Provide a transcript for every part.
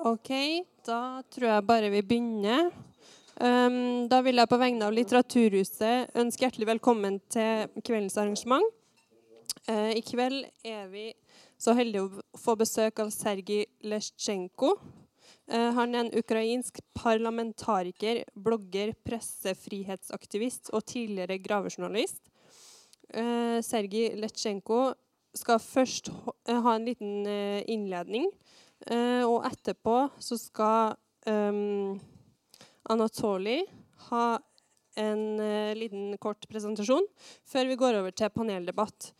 OK, da tror jeg bare vi begynner. Um, da vil jeg på vegne av Litteraturhuset ønske hjertelig velkommen til kveldens arrangement. Uh, I kveld er vi så heldige å få besøk av Sergij Lesjtsjenko. Uh, han er en ukrainsk parlamentariker, blogger, pressefrihetsaktivist og tidligere gravejournalist. Uh, Sergij Lesjtsjenko skal først ha en liten innledning og etterpå så skal um, Anatoly ha en uh, liten kort presentasjon før vi går over til paneldebatt.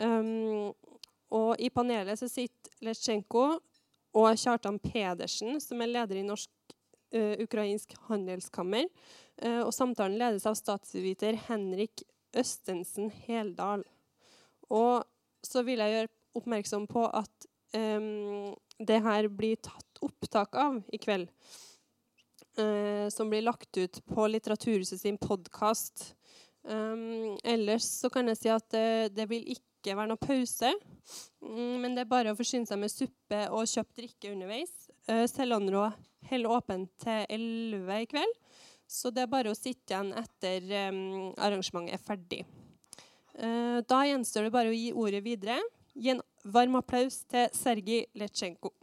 Um, og I panelet så sitter Letsjenko og Kjartan Pedersen, som er leder i Norsk-ukrainsk uh, handelskammer. og Samtalen ledes av statsviter Henrik Østensen Heldal. Og så vil jeg gjøre oppmerksom på at um, det her blir tatt opptak av i kveld. Eh, som blir lagt ut på Litteraturhuset sin podkast. Um, ellers så kan jeg si at det, det vil ikke være noe pause. Um, men det er bare å forsyne seg med suppe og kjøpe drikke underveis. Uh, Selvanrå holder åpent til 11 i kveld. Så det er bare å sitte igjen etter um, arrangementet er ferdig. Uh, da gjenstår det bare å gi ordet videre. Gi en varm applaus til Sergij Letsjenko.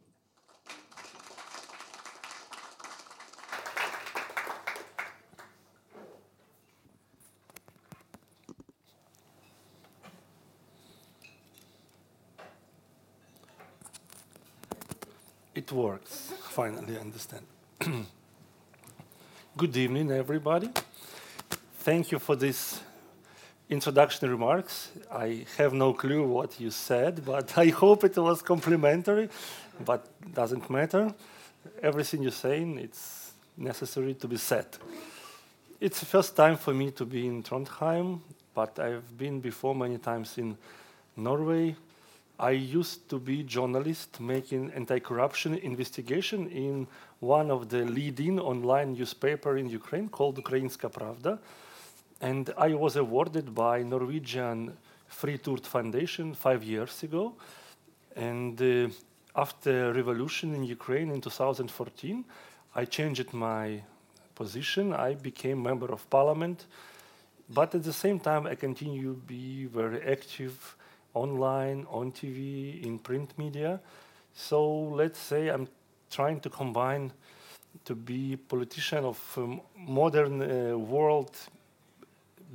It works. Finally, I understand. Good evening, everybody. Thank you for this introduction remarks. I have no clue what you said, but I hope it was complimentary, but doesn't matter. Everything you're saying, it's necessary to be said. It's the first time for me to be in Trondheim, but I've been before many times in Norway. I used to be journalist making anti-corruption investigation in one of the leading online newspaper in Ukraine called Ukrainska Pravda and I was awarded by Norwegian Free Thought Foundation five years ago. And uh, after revolution in Ukraine in 2014, I changed my position. I became member of parliament. But at the same time, I continue to be very active online, on TV, in print media. So let's say I'm trying to combine to be politician of um, modern uh, world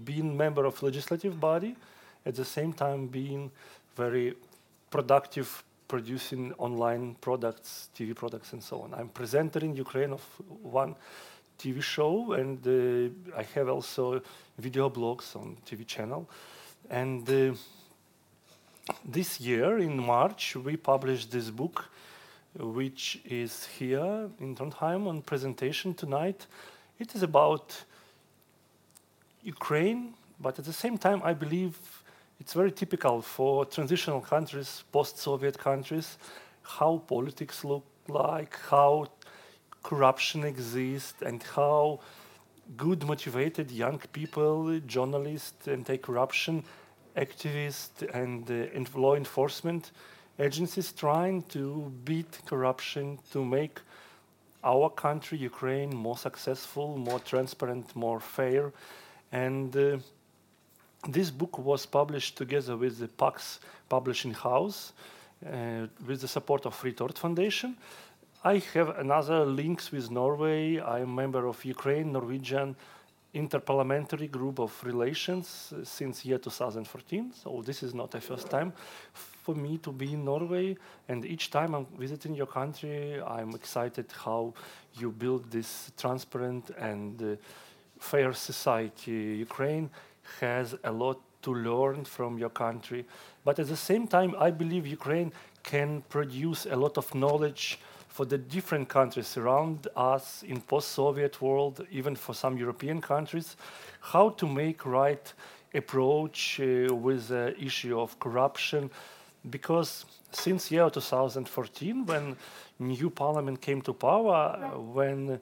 being member of legislative body, at the same time being very productive producing online products, TV products, and so on. I'm presenter in Ukraine of one TV show, and uh, I have also video blogs on TV channel. And uh, this year, in March, we published this book, which is here in Trondheim on presentation tonight. It is about Ukraine, but at the same time, I believe it's very typical for transitional countries, post-Soviet countries, how politics look like, how corruption exists, and how good, motivated young people, journalists, anti-corruption activists, and, uh, law enforcement agencies trying to beat corruption, to make our country, Ukraine, more successful, more transparent, more fair, and uh, this book was published together with the Pax Publishing House uh, with the support of Free Thought Foundation. I have another links with Norway. I'm a member of Ukraine Norwegian interparliamentary group of relations uh, since year 2014. So this is not the first time for me to be in Norway. And each time I'm visiting your country, I'm excited how you build this transparent and uh, fair society. Ukraine has a lot to learn from your country. But at the same time, I believe Ukraine can produce a lot of knowledge for the different countries around us in post-Soviet world, even for some European countries, how to make right approach uh, with the issue of corruption. Because since year 2014, when new parliament came to power, when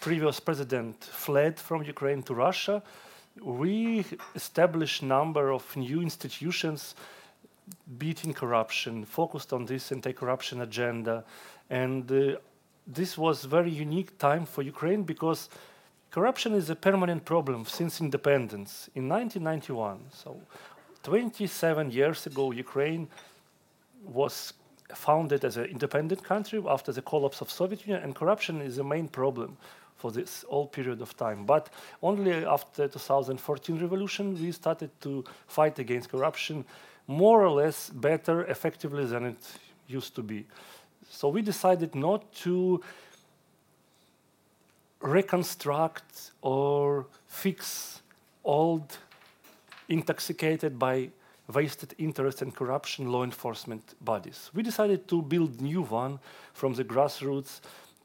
previous president fled from Ukraine to Russia, we established number of new institutions beating corruption, focused on this anti-corruption agenda, and uh, this was very unique time for Ukraine because corruption is a permanent problem since independence in 1991. So 27 years ago, Ukraine was founded as an independent country after the collapse of Soviet Union, and corruption is the main problem for this whole period of time. But only after 2014 revolution, we started to fight against corruption more or less better, effectively than it used to be. So we decided not to reconstruct or fix old, intoxicated by wasted interest and corruption law enforcement bodies. We decided to build new one from the grassroots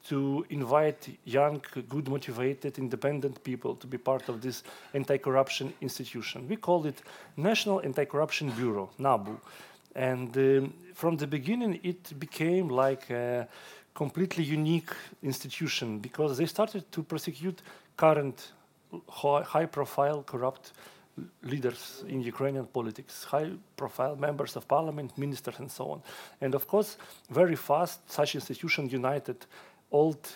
to invite young, good, motivated, independent people to be part of this anti-corruption institution. We called it National Anti-Corruption Bureau, NABU. And um, from the beginning, it became like a completely unique institution because they started to prosecute current high-profile corrupt leaders in Ukrainian politics, high-profile members of parliament, ministers, and so on. And of course, very fast, such institution united old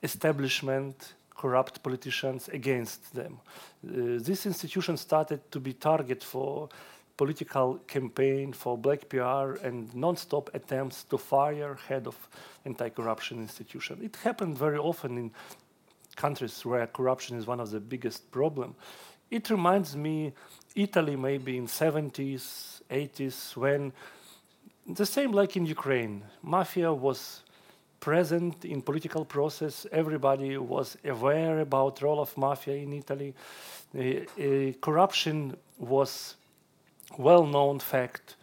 establishment, corrupt politicians against them. Uh, this institution started to be target for political campaign for black PR and non-stop attempts to fire head of anti-corruption institution. It happened very often in countries where corruption is one of the biggest problem. It reminds me Italy maybe in 70s, 80s when the same like in Ukraine, mafia was present in political process. Everybody was aware about role of mafia in Italy. Uh, uh, corruption was well-known fact,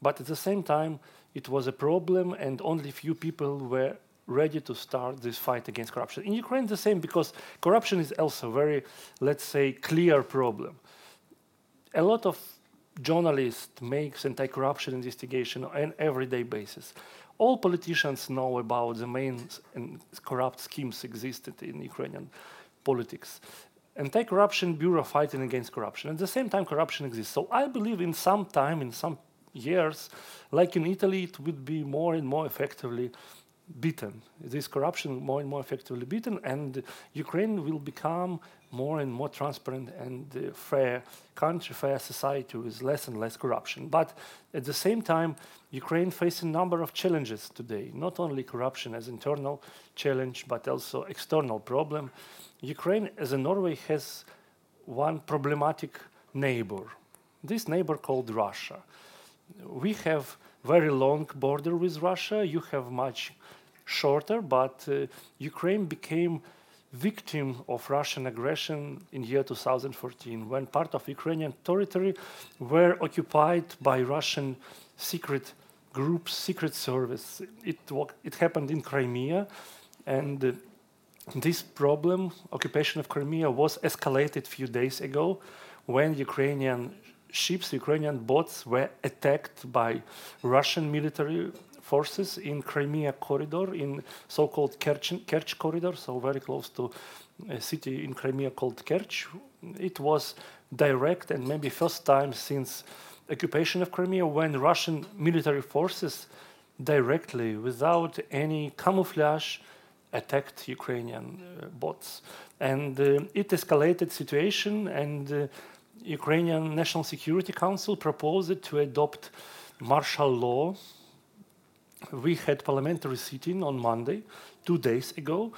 but at the same time, it was a problem, and only few people were ready to start this fight against corruption. In Ukraine, the same, because corruption is also very, let's say, clear problem. A lot of journalists makes anti-corruption investigation on an everyday basis. All politicians know about the main and corrupt schemes existed in Ukrainian politics anti-corruption bureau fighting against corruption. At the same time, corruption exists. So I believe in some time, in some years, like in Italy, it would be more and more effectively beaten. This corruption more and more effectively beaten, and Ukraine will become more and more transparent and uh, fair country, fair society with less and less corruption. But at the same time, Ukraine faces a number of challenges today, not only corruption as internal challenge, but also external problem. Ukraine, as in Norway, has one problematic neighbor. This neighbor called Russia. We have very long border with Russia. You have much shorter, but uh, Ukraine became victim of Russian aggression in year 2014 when part of Ukrainian territory were occupied by Russian secret groups, secret service. It, it happened in Crimea and uh, this problem, occupation of Crimea, was escalated a few days ago when Ukrainian ships, Ukrainian boats were attacked by Russian military forces in Crimea corridor, in so-called Kerch, Kerch corridor, so very close to a city in Crimea called Kerch. It was direct and maybe first time since occupation of Crimea when Russian military forces directly, without any camouflage, attacked Ukrainian uh, bots. And uh, it escalated situation and uh, Ukrainian National Security Council proposed to adopt martial law. We had parliamentary sitting on Monday, two days ago,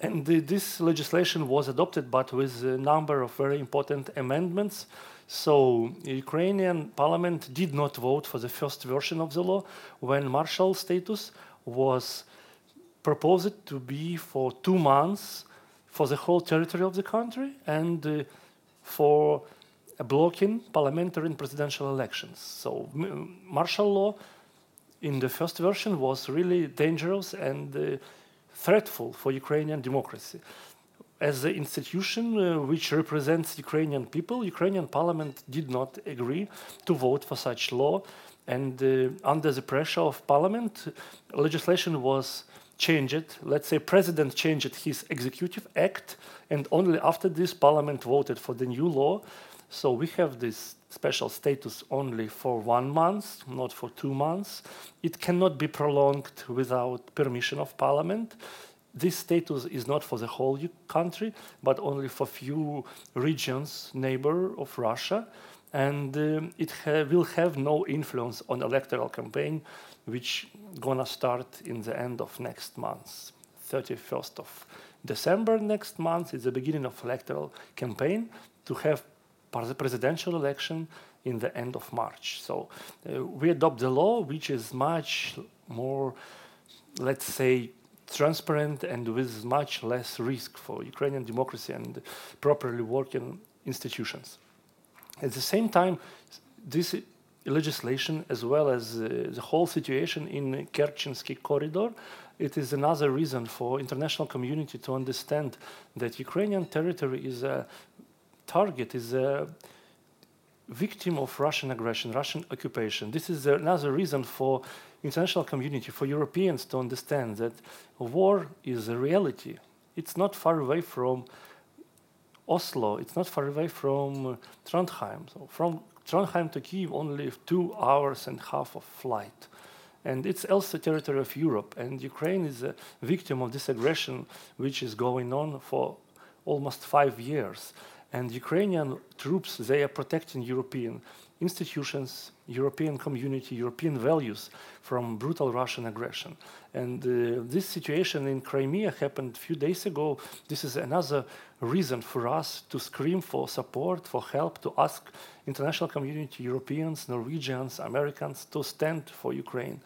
and this legislation was adopted, but with a number of very important amendments. So Ukrainian parliament did not vote for the first version of the law when martial status was proposed to be for two months for the whole territory of the country and uh, for blocking parliamentary and presidential elections. So martial law in the first version was really dangerous and uh, threatful for Ukrainian democracy. As the institution uh, which represents Ukrainian people, Ukrainian parliament did not agree to vote for such law and uh, under the pressure of parliament, legislation was changed, let's say president changed his executive act, and only after this parliament voted for the new law. So we have this special status only for one month, not for two months. It cannot be prolonged without permission of parliament. This status is not for the whole country, but only for few regions, neighbor of Russia. And um, it ha will have no influence on electoral campaign, which gonna start in the end of next month, 31st of December next month is the beginning of electoral campaign to have the presidential election in the end of March. So uh, we adopt the law, which is much more, let's say, transparent and with much less risk for Ukrainian democracy and properly working institutions. At the same time, this legislation, as well as uh, the whole situation in Kerchensky corridor, it is another reason for international community to understand that Ukrainian territory is a target, is a victim of Russian aggression, Russian occupation. This is another reason for international community, for Europeans to understand that war is a reality. It's not far away from Oslo. It's not far away from Trondheim. So from Trondheim to Kiev, only two hours and a half of flight. And it's also territory of Europe. And Ukraine is a victim of this aggression, which is going on for almost five years. And Ukrainian troops, they are protecting European institutions, European community, European values from brutal Russian aggression. And uh, this situation in Crimea happened a few days ago. This is another reason for us to scream for support, for help, to ask international community, Europeans, Norwegians, Americans to stand for Ukraine,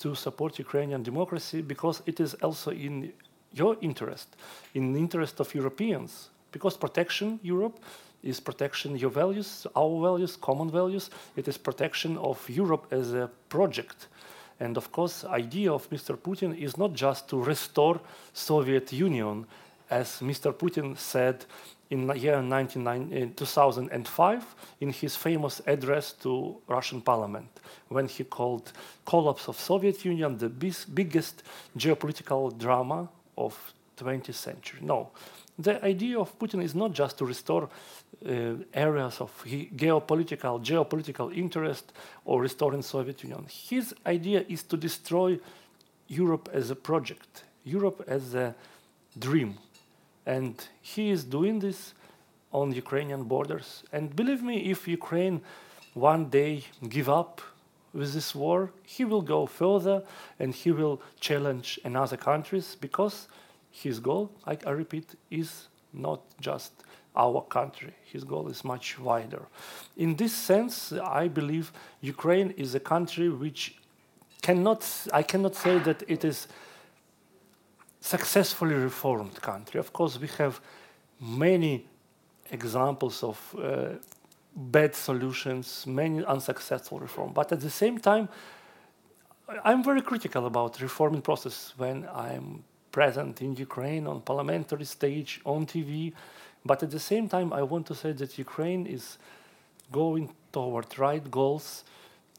to support Ukrainian democracy, because it is also in your interest, in the interest of Europeans, because protection Europe is protection your values, our values, common values. It is protection of Europe as a project. And of course, idea of Mr. Putin is not just to restore Soviet Union, as Mr. Putin said in the year eh, 2005 in his famous address to Russian parliament, when he called collapse of Soviet Union the biggest geopolitical drama of 20th century. No, the idea of Putin is not just to restore uh, areas of geopolitical, geopolitical interest or restoring Soviet Union. His idea is to destroy Europe as a project, Europe as a dream. And he is doing this on Ukrainian borders. And believe me, if Ukraine one day give up with this war, he will go further and he will challenge another countries because his goal, I, I repeat, is not just our country. His goal is much wider. In this sense, I believe Ukraine is a country which cannot, I cannot say that it is successfully reformed country. Of course, we have many examples of uh, bad solutions, many unsuccessful reform. But at the same time, I'm very critical about reforming process when I'm present in Ukraine on parliamentary stage, on TV. But at the same time, I want to say that Ukraine is going toward right goals.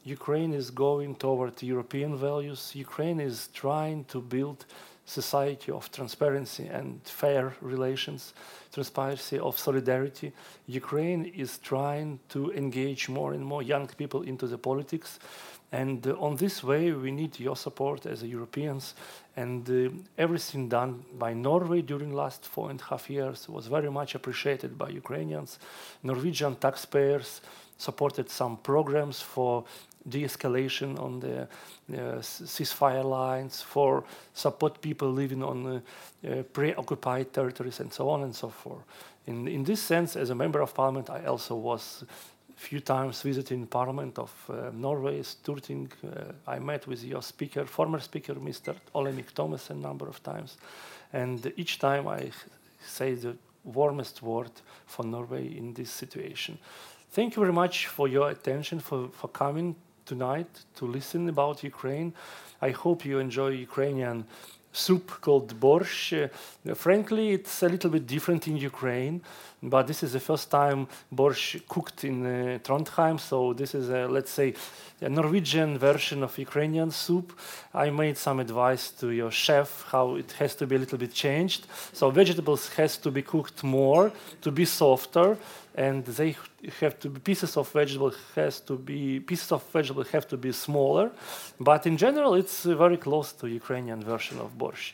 Ukraine is going toward European values. Ukraine is trying to build society of transparency and fair relations, transparency of solidarity. Ukraine is trying to engage more and more young people into the politics. And uh, on this way, we need your support as Europeans. And uh, everything done by Norway during last four and a half years was very much appreciated by Ukrainians. Norwegian taxpayers supported some programs for de-escalation on the uh, ceasefire lines, for support people living on uh, uh, preoccupied territories, and so on and so forth. In, in this sense, as a member of parliament, I also was few times visiting parliament of uh, Norway, Storting. Uh, I met with your speaker, former speaker, Mr. Olemic Thomas, a number of times. And each time I say the warmest word for Norway in this situation. Thank you very much for your attention, for, for coming tonight to listen about Ukraine. I hope you enjoy Ukrainian soup called borscht. Uh, frankly, it's a little bit different in Ukraine. But this is the first time borscht cooked in uh, Trondheim. So this is, a, let's say, a Norwegian version of Ukrainian soup. I made some advice to your chef how it has to be a little bit changed. So vegetables has to be cooked more to be softer, and they have to be pieces of vegetable has to be pieces of vegetable have to be smaller. But in general, it's very close to Ukrainian version of borscht.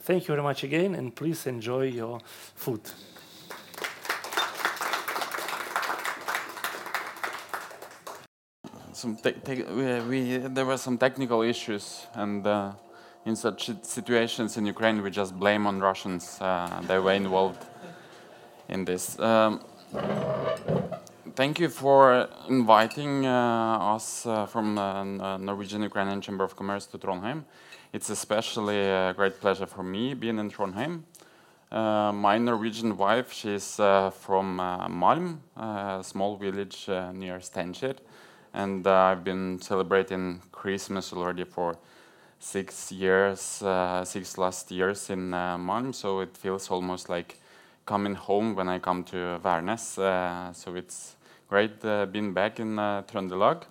Thank you very much again, and please enjoy your food. Some we, we, there were some technical issues, and uh, in such situations in Ukraine, we just blame on Russians. Uh, they were involved in this. Um, thank you for inviting uh, us uh, from the Norwegian Ukrainian Chamber of Commerce to Trondheim. It's especially a great pleasure for me being in Trondheim. Uh, my Norwegian wife, she's uh, from uh, Malm, a small village near Steinkjer and uh, I've been celebrating Christmas already for six years, uh, six last years in uh, Malm, so it feels almost like coming home when I come to Værnes. Uh, so it's great uh, being back in uh, Trøndelag.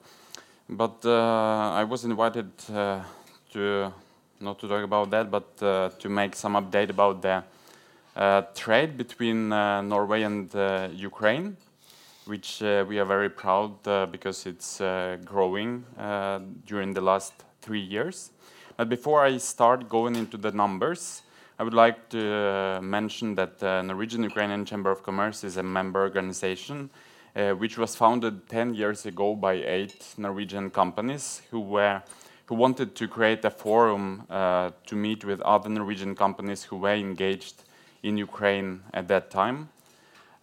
But uh, I was invited to not to talk about that, but to make some update about the trade between Norway and Ukraine which uh, we are very proud uh, because it's uh, growing during the last three years. But before I start going into the numbers, I would like to mention that the Norwegian Ukrainian Chamber of Commerce is a member organization which was founded 10 years ago by eight Norwegian companies who were who wanted to create a forum to meet with other Norwegian companies who were engaged in Ukraine at that time.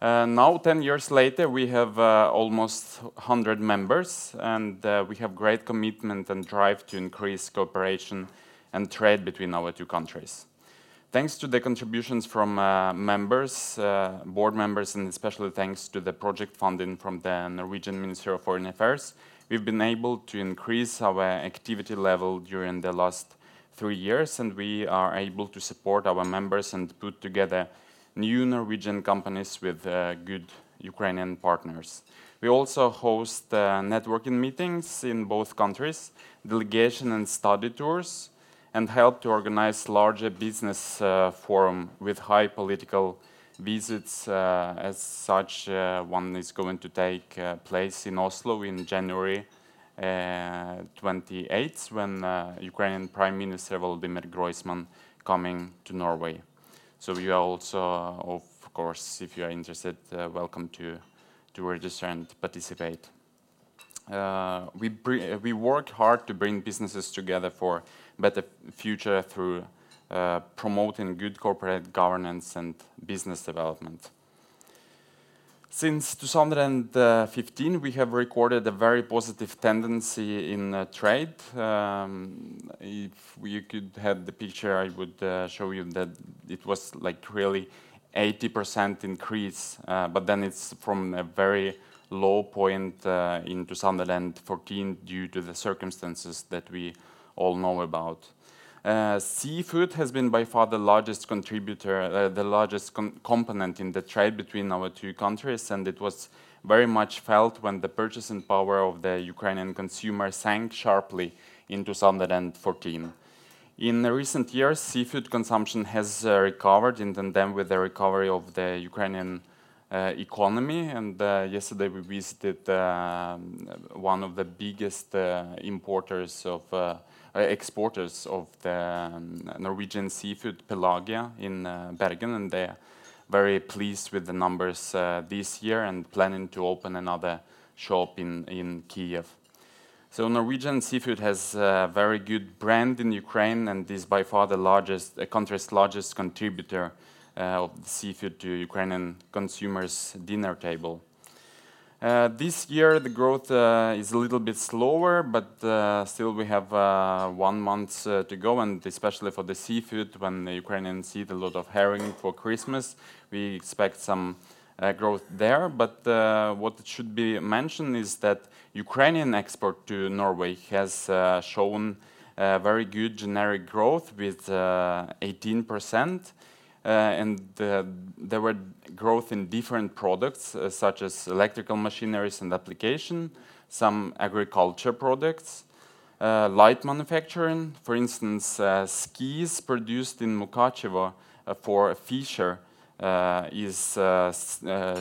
Uh, now, 10 years later, we have uh, almost 100 members, and uh, we have great commitment and drive to increase cooperation and trade between our two countries. Thanks to the contributions from members, board members, and especially thanks to the project funding from the Norwegian Ministry of Foreign Affairs, we've been able to increase our activity level during the last three years, and we are able to support our members and put together new Norwegian companies with uh, good Ukrainian partners. We also host uh, networking meetings in both countries, delegation and study tours, and help to organize larger business uh, forum with high political visits. As such, one is going to take place in Oslo in January 28th, when Ukrainian Prime Minister Volodymyr Groysman coming to Norway. So you are also, of course, if you are interested, uh, welcome to, to register and participate. Uh, we, we work hard to bring businesses together for better future through uh, promoting good corporate governance and business development. Since 2015, we have recorded a very positive tendency in uh, trade. Um, if you could have the picture, I would uh, show you that it was like really 80% increase, uh, but then it's from a very low point in 2014 due to the circumstances that we all know about. Uh, seafood has been by far the largest contributor, uh, the largest component in the trade between our two countries, and it was very much felt when the purchasing power of the Ukrainian consumer sank sharply in 2014. In recent years, seafood consumption has uh, recovered in tandem with the recovery of the Ukrainian uh, economy. And uh, yesterday we visited uh, one of the biggest uh, importers of exporters of the um, Norwegian seafood Pelagia in uh, Bergen, and they are very pleased with the numbers uh, this year and planning to open another shop in, in Kiev. So Norwegian seafood has a very good brand in Ukraine and is by far the largest, the country's largest contributor uh, of seafood to Ukrainian consumers' dinner table. Uh, this year, the growth uh, is a little bit slower, but uh, still we have uh, one month uh, to go, and especially for the seafood, when the Ukrainians eat a lot of herring for Christmas, we expect some uh, growth there. But what should be mentioned is that Ukrainian export to Norway has shown very good generic growth with 18%. Uh, and there were growth in different products, uh, such as electrical machineries and application, some agriculture products, uh, light manufacturing. For instance, skis produced in Mukachevo for Fischer is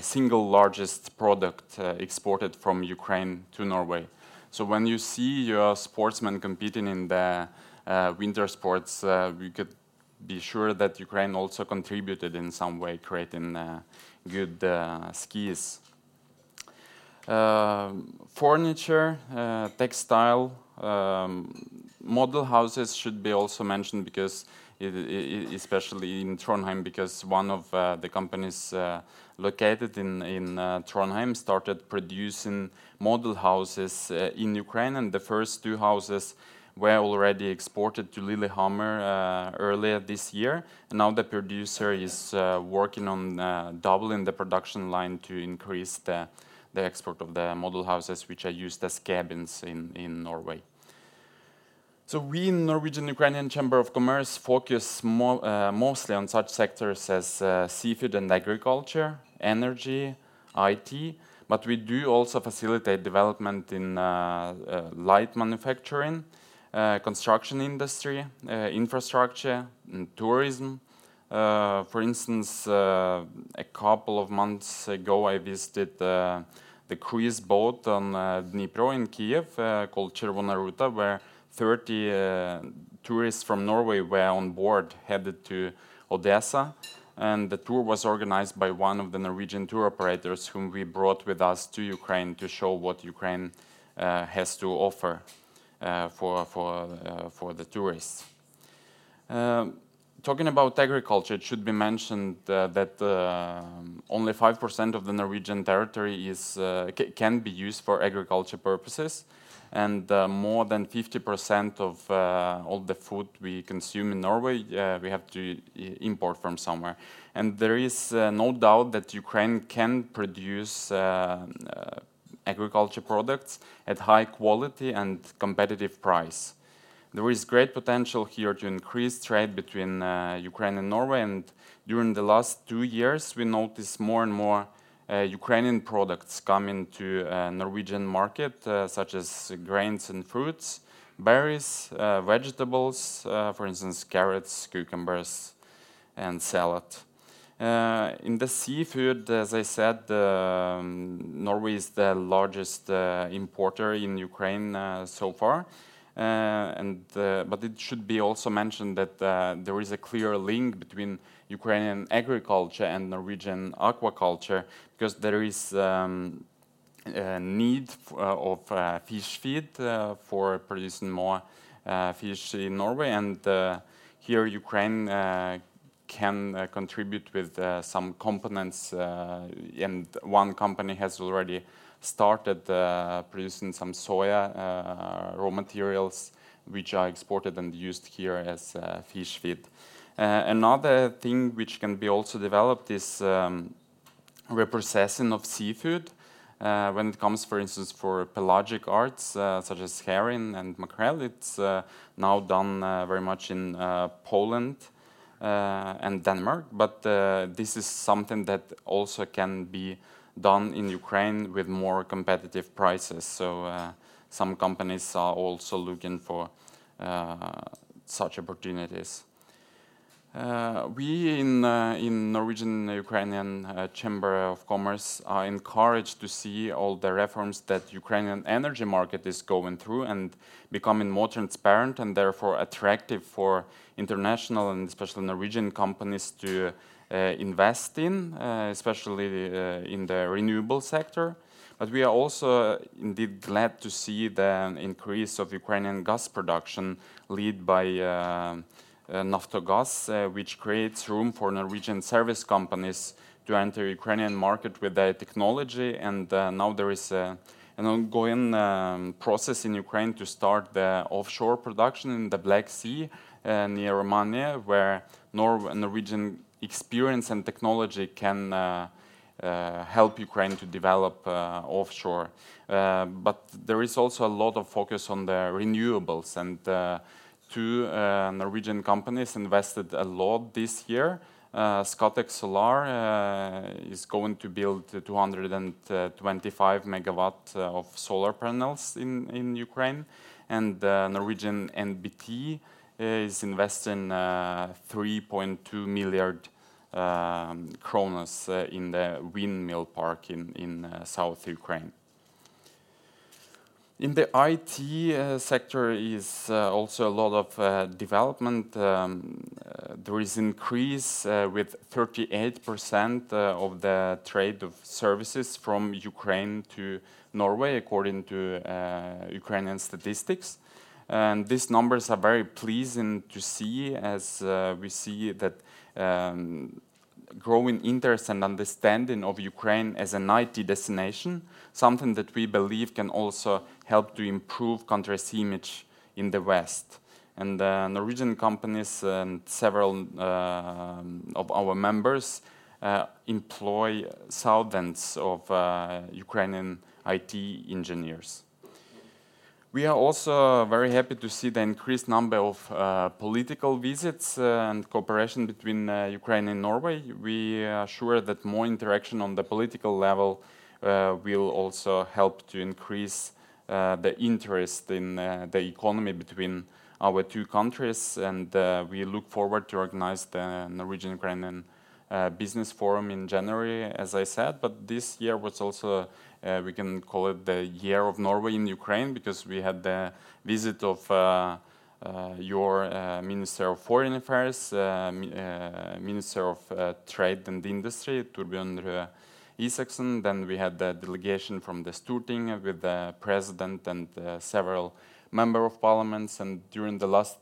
single largest product exported from Ukraine to Norway. So when you see your sportsmen competing in the winter sports, we could be sure that Ukraine also contributed in some way, creating uh, good uh, skis. Uh, furniture, textile, um, model houses should be also mentioned because especially in Trondheim, because one of the companies located in in Trondheim started producing model houses in Ukraine, and the first two houses were already exported to Lillehammer uh, earlier this year. Now the producer is uh, working on uh, doubling the production line to increase the export of the model houses, which are used as cabins in Norway. So we in Norwegian-Ukrainian Chamber of Commerce focus mostly on such sectors as seafood and agriculture, energy, IT, but we do also facilitate development in light manufacturing, Uh, construction industry, uh, infrastructure, and tourism. Uh, for instance, a couple of months ago, I visited the cruise boat on Dnipro in Kyiv called Chervona Ruta, where 30 tourists from Norway were on board, headed to Odessa. And The tour was organized by one of the Norwegian tour operators, whom we brought with us to Ukraine to show what Ukraine has to offer Uh, for for, uh, for the tourists. Um, talking about agriculture, it should be mentioned uh, that um, only 5% of the Norwegian territory is, can be used for agriculture purposes, and more than 50% of all the food we consume in Norway we have to import from somewhere. And there is no doubt that Ukraine can produce agriculture products at high quality and competitive price. There is great potential here to increase trade between uh, Ukraine and Norway, and during the last two years, we noticed more and more uh, Ukrainian products coming to uh, Norwegian market, such as grains and fruits, berries, vegetables, for instance, carrots, cucumbers, and salad. Eh, in the seafood, as I said, um, Norway is the largest eh, importer in Ukraine eh, so far. But it should be also mentioned that there is a clear link between Ukrainian agriculture and Norwegian aquaculture, because there is um, a need of fish feed for producing more fish in Norway. And here, Ukraine can uh, contribute with uh, some components, uh, and one company has already started producing some soya raw materials, which are exported and used here as fish feed. Another thing which can be also developed is um, reprocessing of seafood. When it comes, for instance, for pelagic arts, such as herring and mackerel, it's now done very much in Poland Uh, and Denmark. But uh, this is something that also can be done in Ukraine with more competitive prices. So uh, some companies are also looking for such opportunities. Uh, we in uh, in Norwegian-Ukrainian uh, Chamber of Commerce are encouraged to see all the reforms that Ukrainian energy market is going through and becoming more transparent, and therefore attractive for international and especially Norwegian companies to invest in, especially in the renewable sector. But we are also indeed glad to see the increase of Ukrainian gas production led by Uh, Naftogaz, uh, which creates room for Norwegian service companies to enter Ukrainian market with their technology. And uh, now there is an ongoing um, process in Ukraine to start the offshore production in the Black Sea near Romania, where Norwegian experience and technology can help Ukraine to develop offshore. But there is also a lot of focus on the renewables, and two Norwegian companies invested a lot this year uh, Scatec Solar uh, is going to build 225 megawatt uh, of solar panels in, in Ukraine, and Norwegian NBT is investing 3.2 milliard um, kronas in the windmill park in, in South Ukraine. In the IT uh, sector is uh, also a lot of uh, development. Um, uh, there is increase uh, with 38% uh, of the trade of services from Ukraine to Norway, according to Ukrainian statistics. And these numbers are very pleasing to see as we see that um, growing interest and understanding of Ukraine as an IT destination, something that we believe can also help to improve country's image in the West. And uh, Norwegian companies and several uh, of our members uh, employ thousands of uh, Ukrainian IT engineers. We are also very happy to see the increased number of uh, political visits uh, and cooperation between uh, Ukraine and Norway. We are sure that more interaction on the political level uh, will also help to increase uh, the interest in uh, the economy between our two countries. And we look forward to organize the Norwegian Ukrainian Business Forum in January, as I said. But this year was also Uh, we can call it the year of Norway in Ukraine because we had the visit of uh, uh, your uh, Minister of Foreign Affairs, uh, Minister of Trade and Industry, Torbjørn Isaksen. Then we had the delegation from the Storting with the president and several member of parliaments. And during the last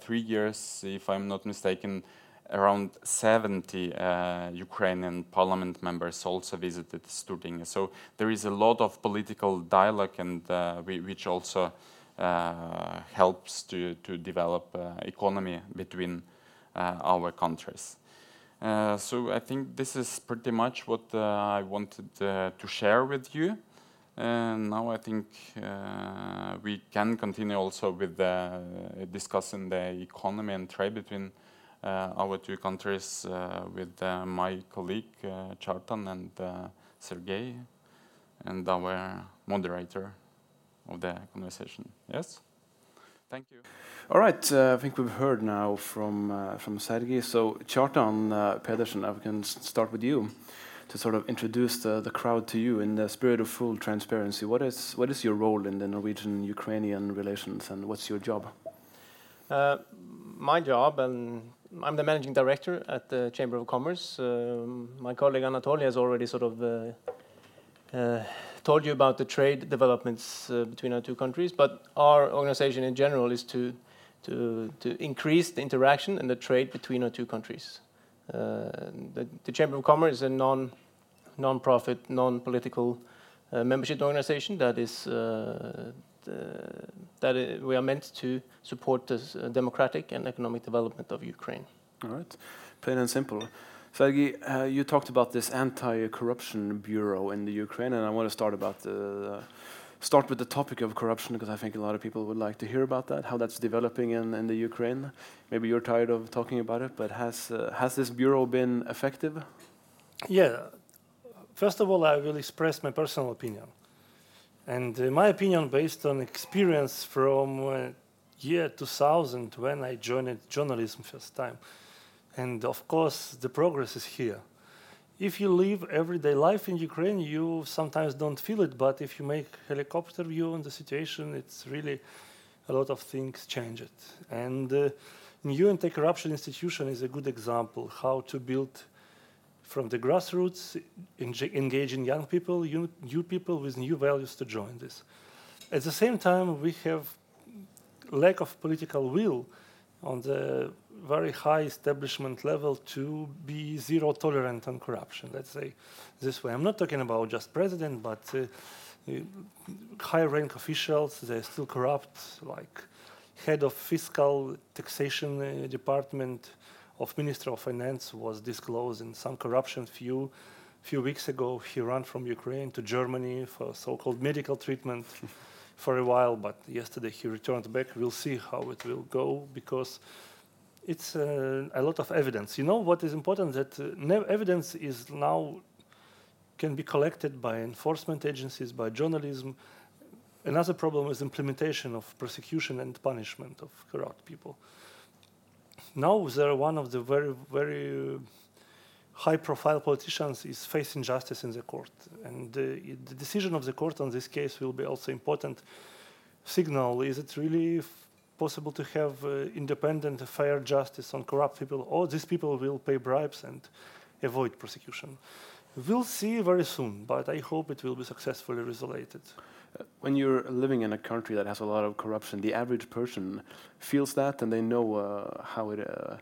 three years, if I'm not mistaken, around 70 uh, Ukrainian parliament members also visited Stortinget. So there is a lot of political dialogue, and uh, which also uh, helps to, to develop uh, economy between uh, our countries. Uh, so I think this is pretty much what I wanted to share with you. And now I think we can continue also with discussing the economy and trade between our two countries uh, with uh, my colleague Kjartan and Sergey and our moderator of the conversation. Yes? Thank you. All right, uh, I think we've heard now from uh, from Sergey. So, Kjartan uh, Pedersen, I can start with you to sort of introduce the, the crowd to you in the spirit of full transparency. What is what is your role in the Norwegian-Ukrainian relations, and what's your job? my job and I'm the managing director at the Chamber of Commerce. Um, my colleague Anatoly has already sort of uh, uh, told you about the trade developments uh, between our two countries, but our organization in general is to, to, to increase the interaction and the trade between our two countries. Uh, the, the, Chamber of Commerce is a non, non-profit, non-political uh, membership organization that is uh, uh, that we are meant to support the uh, democratic and economic development of Ukraine. All right, plain and simple. Sergey, uh, you talked about this anti-corruption bureau in the Ukraine, and I want to start about the start with the topic of corruption because I think a lot of people would like to hear about that, how that's developing in, in the Ukraine. Maybe you're tired of talking about it, but has uh, has this bureau been effective? Yeah. First of all, I will express my personal opinion. And in my opinion, based on experience from uh, year 2000 when I joined journalism first time, and of course the progress is here. If you live everyday life in Ukraine, you sometimes don't feel it, but if you make helicopter view on the situation, it's really a lot of things changed. And uh, new anti-corruption institution is a good example how to build from the grassroots, engaging young people, new people with new values to join this. At the same time, we have lack of political will on the very high establishment level to be zero tolerant on corruption. Let's say this way. I'm not talking about just president, but uh, high rank officials. They're still corrupt, like head of fiscal taxation uh, department, of Minister of Finance was disclosed in some corruption few few weeks ago. He ran from Ukraine to Germany for so-called medical treatment for a while, but yesterday he returned back. We'll see how it will go because it's uh, a lot of evidence. You know what is important that uh, evidence is now can be collected by enforcement agencies, by journalism. Another problem is implementation of prosecution and punishment of corrupt people. Now they're one of the very, very uh, high-profile politicians is facing justice in the court, and uh, the decision of the court on this case will be also important signal. Is it really possible to have uh, independent, fair justice on corrupt people, or these people will pay bribes and avoid prosecution? We'll see very soon, but I hope it will be successfully resolved. When you're living in a country that has a lot of corruption, the average person feels that, and they know uh, how it, uh,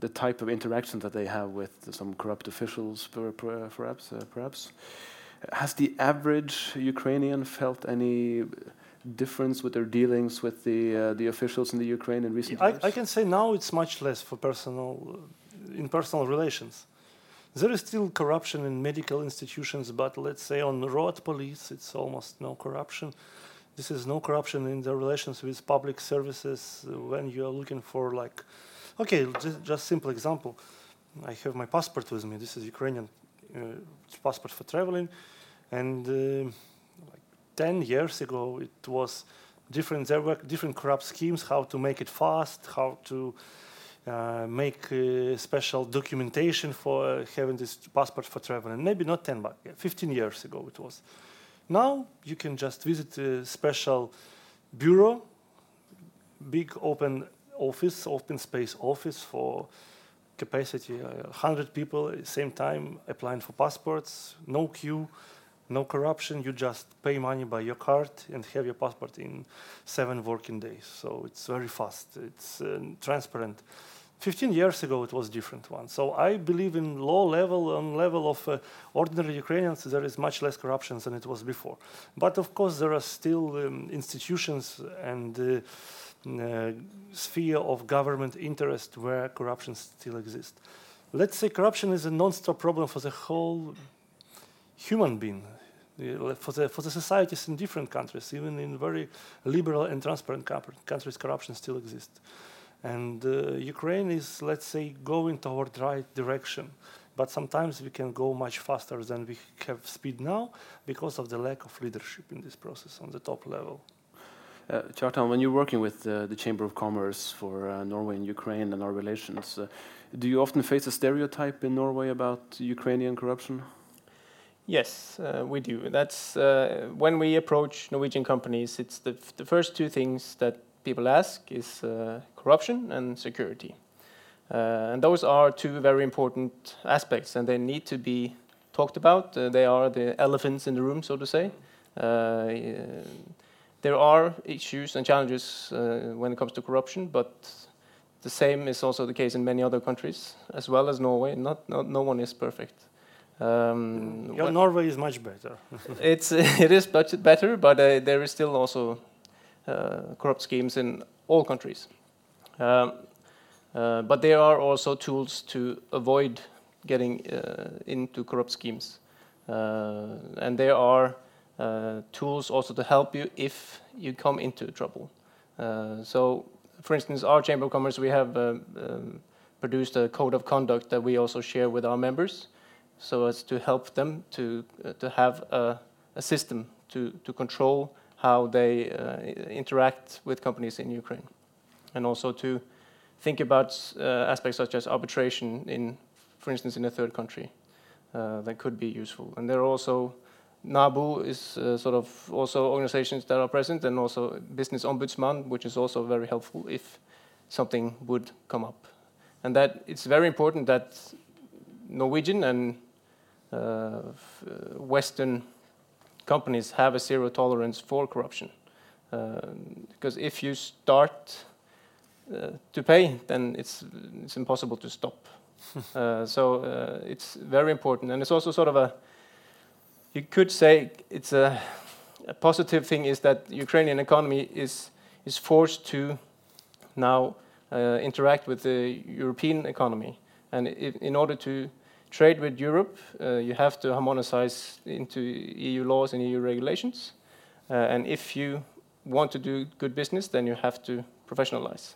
the type of interaction that they have with some corrupt officials, perhaps. Uh, perhaps. Has the average Ukrainian felt any difference with their dealings with the uh, the officials in the Ukraine in recent I, years? I can say now it's much less for personal, in personal relations. There is still corruption in medical institutions, but let's say on road police, it's almost no corruption. This is no corruption in the relations with public services when you are looking for like, okay, just, just simple example. I have my passport with me. This is Ukrainian uh, passport for traveling, and uh, like 10 years ago it was different. There were different corrupt schemes how to make it fast, how to uh, make uh, special documentation for uh, having this passport for traveling. Maybe not 10, but 15 years ago it was. Now you can just visit a special bureau, big open office, open space office for capacity, uh, 100 people at the same time applying for passports, no queue, no corruption. You just pay money by your card and have your passport in seven working days. So it's very fast. It's uh, transparent. 15 years ago, it was a different one. So I believe in low level, on level of uh, ordinary Ukrainians, there is much less corruption than it was before. But of course, there are still um, institutions and uh, uh, sphere of government interest where corruption still exists. Let's say corruption is a non-stop problem for the whole human being, for the, for the societies in different countries, even in very liberal and transparent countries, corruption still exists. And uh, Ukraine is, let's say, going toward right direction. But sometimes we can go much faster than we have speed now because of the lack of leadership in this process on the top level. Uh, Kjartan, when you're working with uh, the Chamber of Commerce for uh, Norway and Ukraine and our relations, uh, do you often face a stereotype in Norway about Ukrainian corruption? Yes, uh, we do. That's uh, when we approach Norwegian companies. It's the, the first two things that people ask is uh, corruption and security. Uh, and those are two very important aspects, and they need to be talked about. Uh, they are the elephants in the room, so to say. there are issues and challenges when it comes to corruption, but the same is also the case in many other countries, as well as Norway. Not, not no one is perfect. Um, Norway is much better. it's it is better, but uh, there is still also uh, corrupt schemes in all countries. Um, uh, but there are also tools to avoid getting uh, into corrupt schemes. and there are tools also to help you if you come into trouble. so, for instance, our Chamber of Commerce, we have um, produced a code of conduct that we also share with our members so as to help them to, uh, to have a, a, system to, to control how they uh, interact with companies in Ukraine, and also to think about uh, aspects such as arbitration in, for instance, in a third country uh, that could be useful. And there are also NABU is uh, sort of also organizations that are present, and also Business Ombudsman, which is also very helpful if something would come up. And that it's very important that Norwegian and Western companies have a zero tolerance for corruption. Uh, because if you start uh, to pay, then it's, it's impossible to stop. uh, so uh, it's very important. And it's also sort of a, you could say it's a, a positive thing is that the Ukrainian economy is, is forced to now uh, interact with the European economy. And in order to trade with Europe, uh, you have to harmonize into EU laws and EU regulations. Uh, and if you want to do good business, then you have to professionalize.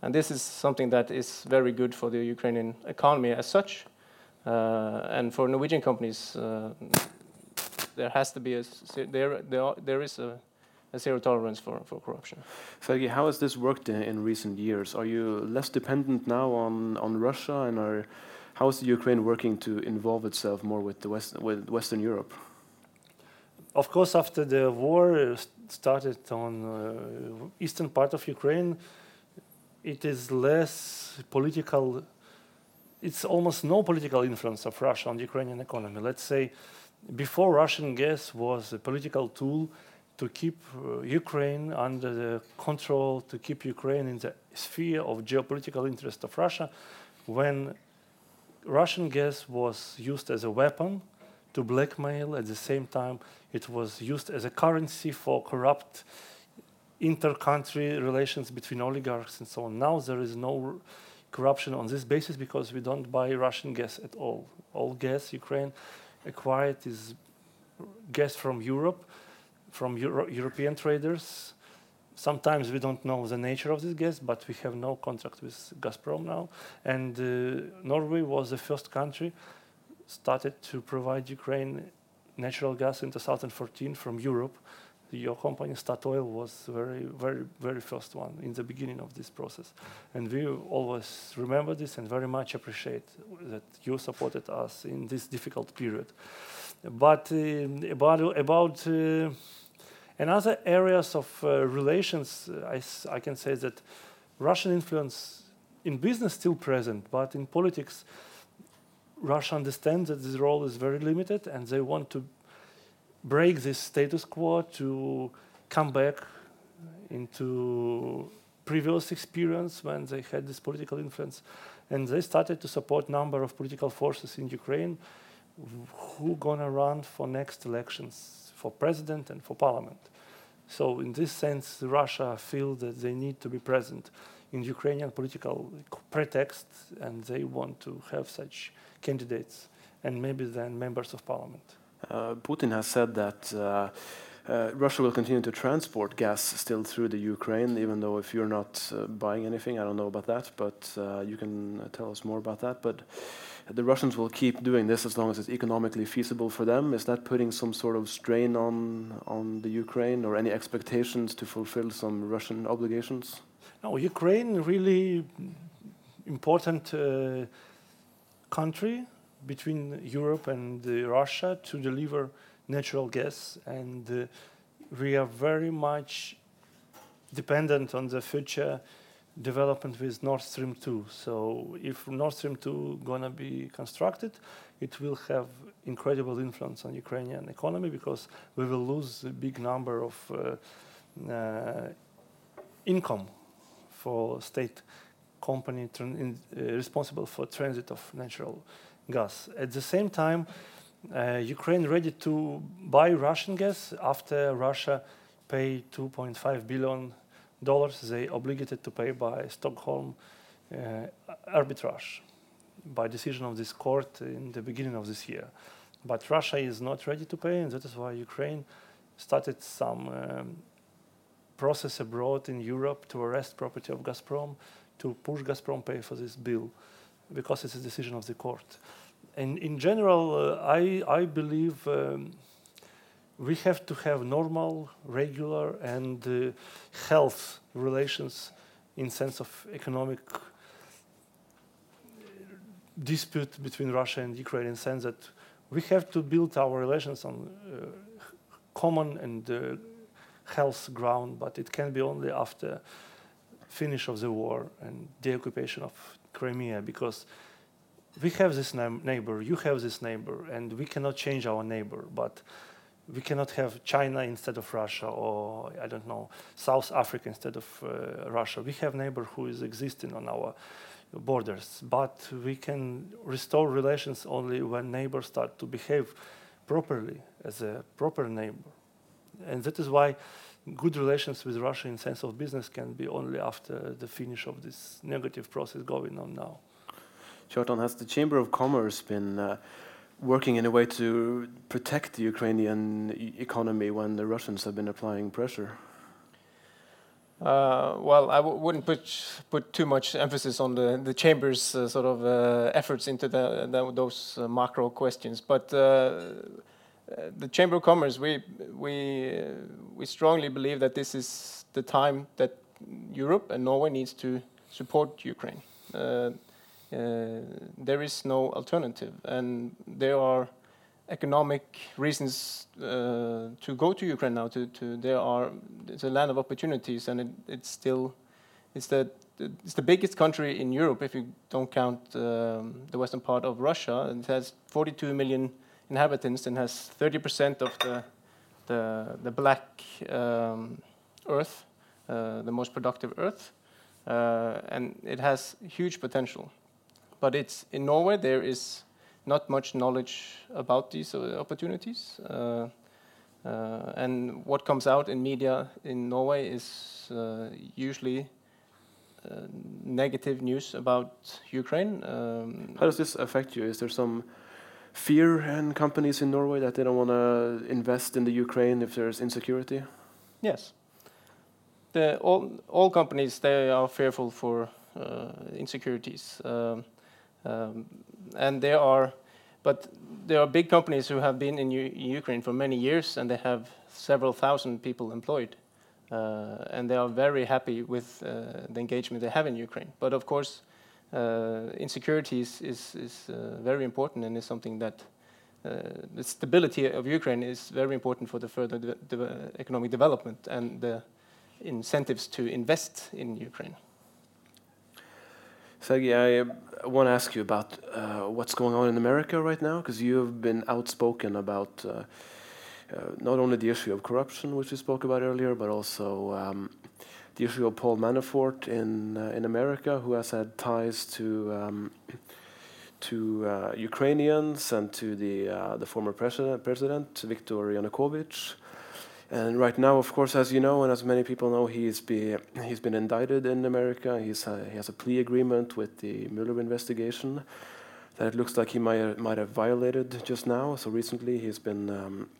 And this is something that is very good for the Ukrainian economy as such. Uh, and for Norwegian companies, uh, there has to be a there there, there is a, a, zero tolerance for, for corruption. Sergey, how has this worked in, in, recent years? Are you less dependent now on on Russia, and are how is Ukraine working to involve itself more with the West with Western Europe? Of course, after the war started on uh, eastern part of Ukraine, it is less political. It's almost no political influence of Russia on the Ukrainian economy. Let's say before Russian gas was a political tool to keep uh, Ukraine under the control, to keep Ukraine in the sphere of geopolitical interest of Russia, when Russian gas was used as a weapon to blackmail, at the same time it was used as a currency for corrupt inter-country relations between oligarchs and so on. Now there is no corruption on this basis because we don't buy Russian gas at all. All gas Ukraine acquired is gas from Europe, from Euro European traders. Sometimes we don't know the nature of this gas, but we have no contract with Gazprom now. And uh, Norway was the first country started to provide Ukraine natural gas in 2014 from Europe. Your company Statoil was very, very, very first one in the beginning of this process, and we always remember this and very much appreciate that you supported us in this difficult period. But uh, about about uh, another areas of uh, relations, I, I can say that Russian influence in business still present, but in politics, Russia understands that this role is very limited, and they want to break this status quo to come back into previous experience when they had this political influence. And they started to support number of political forces in Ukraine who gonna run for next elections for president and for parliament. So in this sense, Russia feels that they need to be present in Ukrainian political pretext and they want to have such candidates and maybe then members of parliament. Uh, Putin has said that uh, uh, Russia will continue to transport gas still through the Ukraine, even though if you're not uh, buying anything, I don't know about that, but uh, you can uh, tell us more about that. But the Russians will keep doing this as long as it's economically feasible for them. Is that putting some sort of strain on on the Ukraine, or any expectations to fulfill some Russian obligations? No, Ukraine really important country between Europe and uh, Russia to deliver natural gas, and uh, we are very much dependent on the future development with Nord Stream 2. So if Nord Stream 2 gonna be constructed, it will have incredible influence on Ukrainian economy because we will lose a big number of uh, uh, income for state company in, uh, responsible for transit of natural gas. At the same time, uh, Ukraine ready to buy Russian gas after Russia pay 2.5 billion dollars they obligated to pay by Stockholm uh, arbitrage by decision of this court in the beginning of this year. But Russia is not ready to pay, and that is why Ukraine started some um, process abroad in Europe to arrest property of Gazprom, to push Gazprom pay for this bill because it's a decision of the court. And in general, uh, I, I believe um, we have to have normal, regular, and uh, health relations in sense of economic dispute between Russia and Ukraine in sense that we have to build our relations on uh, common and uh, health ground, but it can be only after finish of the war and the occupation of Crimea because we have this neighbor, you have this neighbor, and we cannot change our neighbor, but we cannot have China instead of Russia or I don't know South Africa instead of uh, Russia. We have neighbor who is existing on our borders, but we can restore relations only when neighbors start to behave properly as a proper neighbor, and that is why good relations with Russia in sense of business can be only after the finish of this negative process going on now. Kjartan, has the Chamber of Commerce been uh, working in a way to protect the Ukrainian economy when the Russians have been applying pressure? Uh, well, I w- wouldn't put put too much emphasis on the the chamber's uh, sort of uh, efforts into the, the those uh, macro questions, but uh, uh, the Chamber of Commerce, we we we strongly believe that this is the time that Europe and Norway needs to support Ukraine. There is no alternative, and there are economic reasons uh, to go to Ukraine now. To, to there are it's a land of opportunities, and it, it's still it's the it's the biggest country in Europe if you don't count um, the western part of Russia. It has 42 million inhabitants and has 30% of the the, the black um, earth, uh, the most productive earth, uh, and it has huge potential. But it's in Norway there is not much knowledge about these uh, opportunities. Uh, uh, and what comes out in media in Norway is usually negative news about Ukraine. Um, How does this affect you? Is there some fear in companies in Norway that they don't want to invest in the Ukraine if there's insecurity? Yes. The, all, all companies, they are fearful for uh, insecurities. Um, um, and there are, but there are big companies who have been in, U Ukraine for many years, and they have several thousand people employed, uh, and they are very happy with uh, the engagement they have in Ukraine. But of course, uh, insecurity is, is, is uh, very important, and is something that uh, the stability of Ukraine is very important for the further de de economic development and the incentives to invest in Ukraine. Sergey, I want to ask you about uh, what's going on in America right now, because you have been outspoken about uh, uh, not only the issue of corruption, which we spoke about earlier, but also um, the issue of Paul Manafort in uh, in America, who has had ties to um, to uh, Ukrainians and to the uh, the former president, president Viktor Yanukovych. And right now, of course, as you know, and as many people know, he's be he's been indicted in America. He's uh, he has a plea agreement with the Mueller investigation that it looks like he might might have violated just now. So recently, he's been um,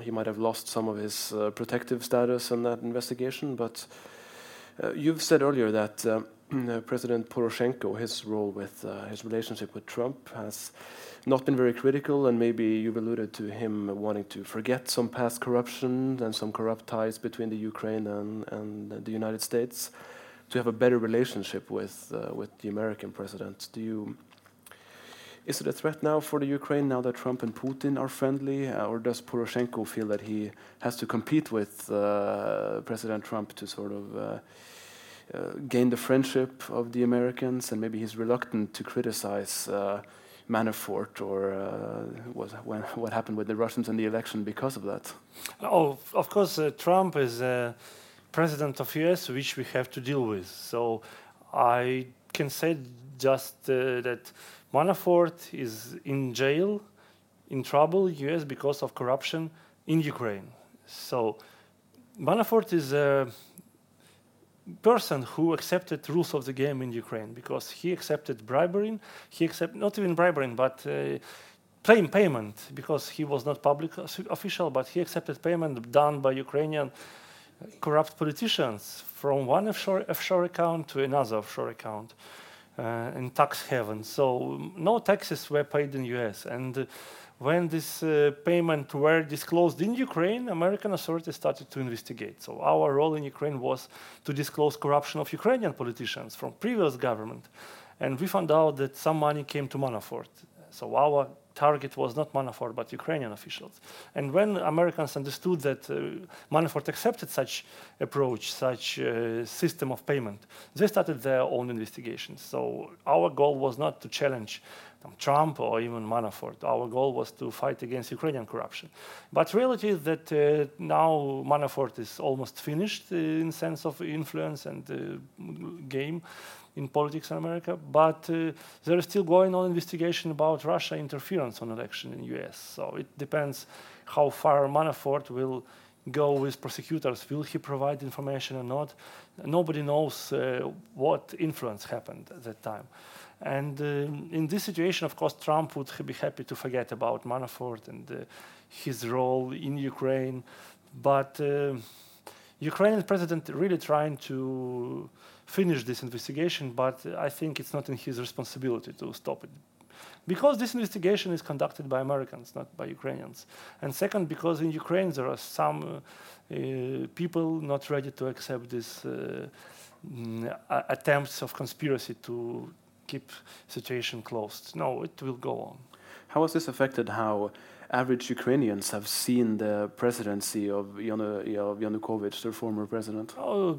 he might have lost some of his uh, protective status in that investigation. But uh, you've said earlier that uh, President Poroshenko, his role with uh, his relationship with Trump, has not been very critical, and maybe you've alluded to him wanting to forget some past corruption and some corrupt ties between the Ukraine and, and the United States to have a better relationship with uh, with the American president. Do you is it a threat now for the Ukraine now that Trump and Putin are friendly, uh, or does Poroshenko feel that he has to compete with uh, President Trump to sort of uh, gain the friendship of the Americans, and maybe he's reluctant to criticize uh, Manafort or uh, what, when, what happened with the Russians in the election because of that? Oh, of course, uh, Trump is uh, president of US, which we have to deal with. So I can say just uh, that Manafort is in jail, in trouble, US, because of corruption in Ukraine. So Manafort is a person who accepted rules of the game in Ukraine because he accepted bribery. He accepted not even bribery, but uh, plain payment because he was not public official, but he accepted payment done by Ukrainian corrupt politicians from one offshore, offshore account to another offshore account uh, in tax haven. So no taxes were paid in US and. Uh, when this uh, payment were disclosed in Ukraine, American authorities started to investigate. So our role in Ukraine was to disclose corruption of Ukrainian politicians from previous government. And we found out that some money came to Manafort. So our target was not Manafort, but Ukrainian officials. And when Americans understood that uh, Manafort accepted such approach, such uh, system of payment, they started their own investigations. So our goal was not to challenge Trump or even Manafort. Our goal was to fight against Ukrainian corruption. But reality is that uh, now Manafort is almost finished uh, in sense of influence and uh, game in politics in America, but uh, there is still going on investigation about Russia interference on election in US. So it depends how far Manafort will go with prosecutors. Will he provide information or not? Nobody knows uh, what influence happened at that time. And uh, in this situation, of course, Trump would be happy to forget about Manafort and uh, his role in Ukraine. But uh, Ukrainian president really trying to finish this investigation, but I think it's not in his responsibility to stop it. Because this investigation is conducted by Americans, not by Ukrainians. And second, because in Ukraine there are some uh, people not ready to accept these uh, mm, attempts of conspiracy to keep situation closed. No, it will go on. How has this affected how average Ukrainians have seen the presidency of, Yanu, of Yanukovych, their former president? Oh,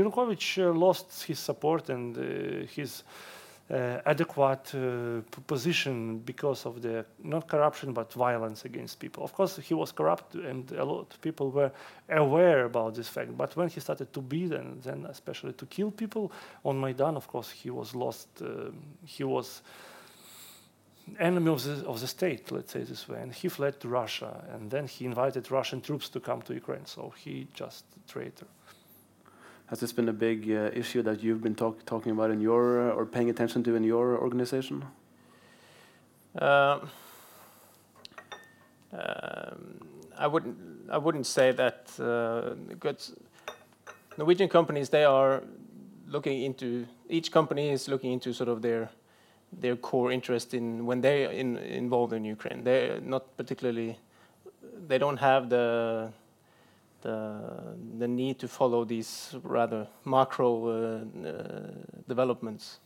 Yanukovych uh, lost his support and uh, his adequate uh, position because of the not corruption but violence against people. Of course, he was corrupt, and a lot of people were aware about this fact. But when he started to beat and then especially to kill people on Maidan, of course, he was lost. Uh, he was enemy of the, of the state, let's say this way, and he fled to Russia, and then he invited Russian troops to come to Ukraine. So he just traitor. Has this been a big uh, issue that you've been talk talking about in your uh, or paying attention to in your organization? Um, um, I wouldn't. I wouldn't say that. Uh, Norwegian companies they are looking into. Each company is looking into sort of their their core interest in when they in, involved in Ukraine. They're not particularly. They don't have the the, the need to follow these rather macro uh, uh, developments.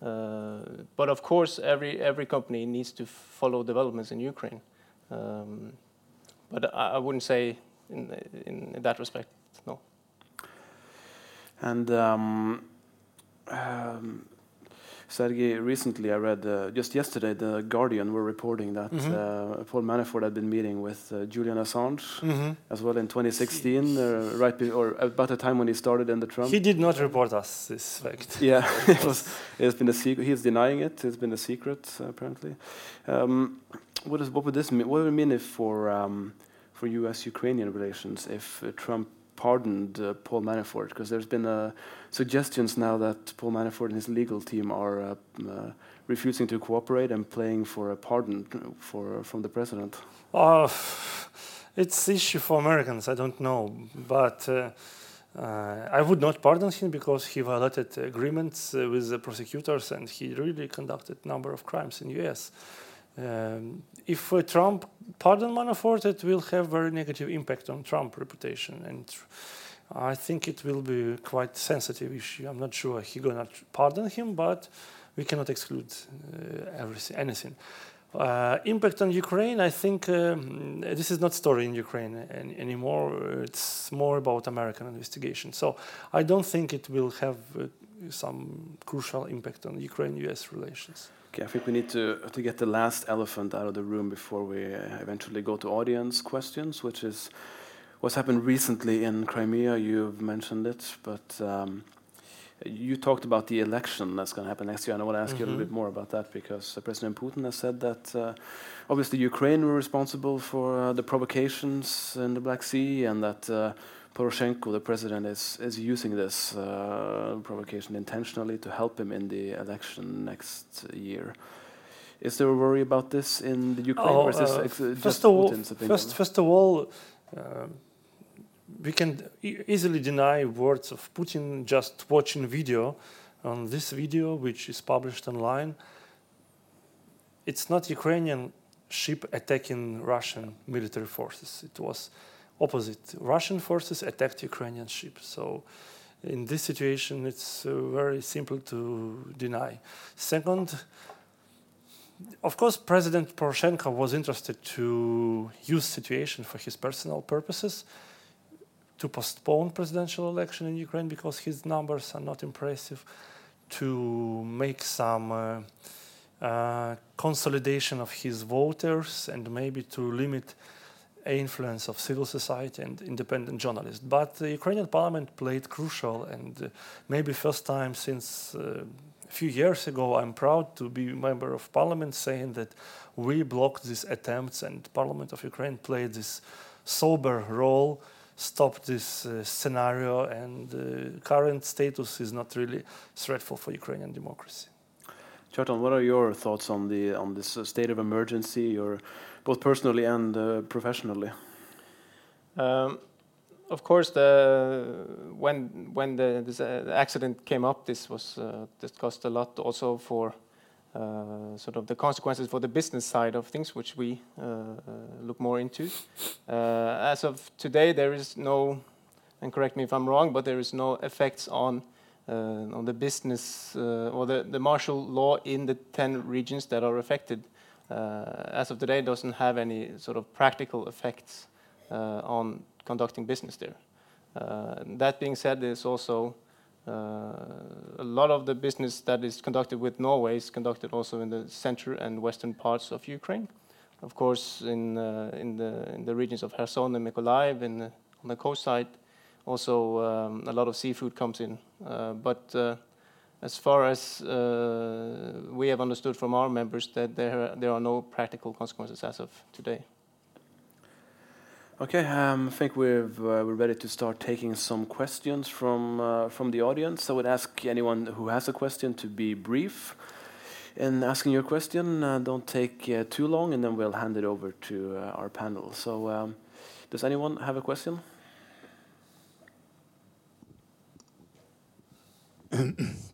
Uh, but of course, every every company needs to follow developments in Ukraine. Um, but I, I, wouldn't say in, in, in that respect, no. And um, um, Sergey, recently I read uh, just yesterday the Guardian were reporting that mm -hmm. uh, Paul Manafort had been meeting with uh, Julian Assange mm -hmm. as well in 2016, uh, right or about the time when he started in the Trump. He did not report us this fact. Yeah, it was. It's been a secret. He's denying it. It's been a secret apparently. Um, what is what would this mean? What would it mean if for um, for U.S.-Ukrainian relations if uh, Trump pardoned uh, Paul Manafort because there's been uh, suggestions now that Paul Manafort and his legal team are uh, uh refusing to cooperate and playing for a pardon for from the president. Uh, it's issue for Americans. I don't know, but. Uh, I would not pardon him because he violated agreements with the prosecutors and he really conducted a number of crimes in the U.S. Um, if uh, Trump pardon Manafort, it will have very negative impact on Trump reputation, and I think it will be quite sensitive issue. I'm not sure he gonna pardon him, but we cannot exclude uh, everything, anything. Uh, impact on Ukraine, I think um, this is not story in Ukraine any, anymore. It's more about American investigation. So I don't think it will have uh, some crucial impact on Ukraine-U.S. relations. Okay, I think we need to, to get the last elephant out of the room before we uh, eventually go to audience questions, which is what's happened recently in Crimea. You've mentioned it, but um, you talked about the election that's going to happen next year, and I want to ask mm -hmm. you a little mm-hmm. bit more about that because uh, President Putin has said that uh, obviously Ukraine were responsible for uh, the provocations in the Black Sea, and that uh, Poroshenko, the president, is, is using this uh, provocation intentionally to help him in the election next year. Is there a worry about this in the Ukraine, oh, or is this uh, first, of all, first, first of all, uh, we can e easily deny words of Putin just watching video. On this video, which is published online, it's not Ukrainian ship attacking Russian military forces. It was opposite. Russian forces attacked Ukrainian ships. So in this situation, it's uh, very simple to deny. Second, of course, President Poroshenko was interested to use situation for his personal purposes to postpone presidential election in Ukraine because his numbers are not impressive, to make some uh, uh, consolidation of his voters and maybe to limit influence of civil society and independent journalists. But the Ukrainian parliament played crucial and uh, maybe first time since uh, a few years ago I'm proud to be a member of parliament saying that we blocked these attempts and parliament of Ukraine played this sober role stopped this uh, scenario and uh, current status is not really threatful for Ukrainian democracy. Kjartan, what are your thoughts on the on this state of emergency? Your both personally and uh, professionally? Um, of course, the when when the, this, uh, the accident came up, this was uh, discussed a lot also for uh, sort of the consequences for the business side of things, which we uh, uh, look more into. as of today, there is no, and correct me if I'm wrong, but there is no effects on on the business or the, the martial law in the 10 regions that are affected. As of today, doesn't have any sort of practical effects on conducting business there. that being said, there's also uh, a lot of the business that is conducted with Norway is conducted also in the center and western parts of Ukraine. Of course, in, uh, in, the, in the regions of Kherson and Mykolaiv and on the coast side, also um, a lot of seafood comes in. But as far as uh, we have understood from our members that there, there are no practical consequences as of today. Okay, um, I think we've, uh, we're ready to start taking some questions from, uh, from the audience. I would ask anyone who has a question to be brief in asking your question. Uh, don't take uh, too long, and then we'll hand it over to uh, our panel. So, um, does anyone have a question?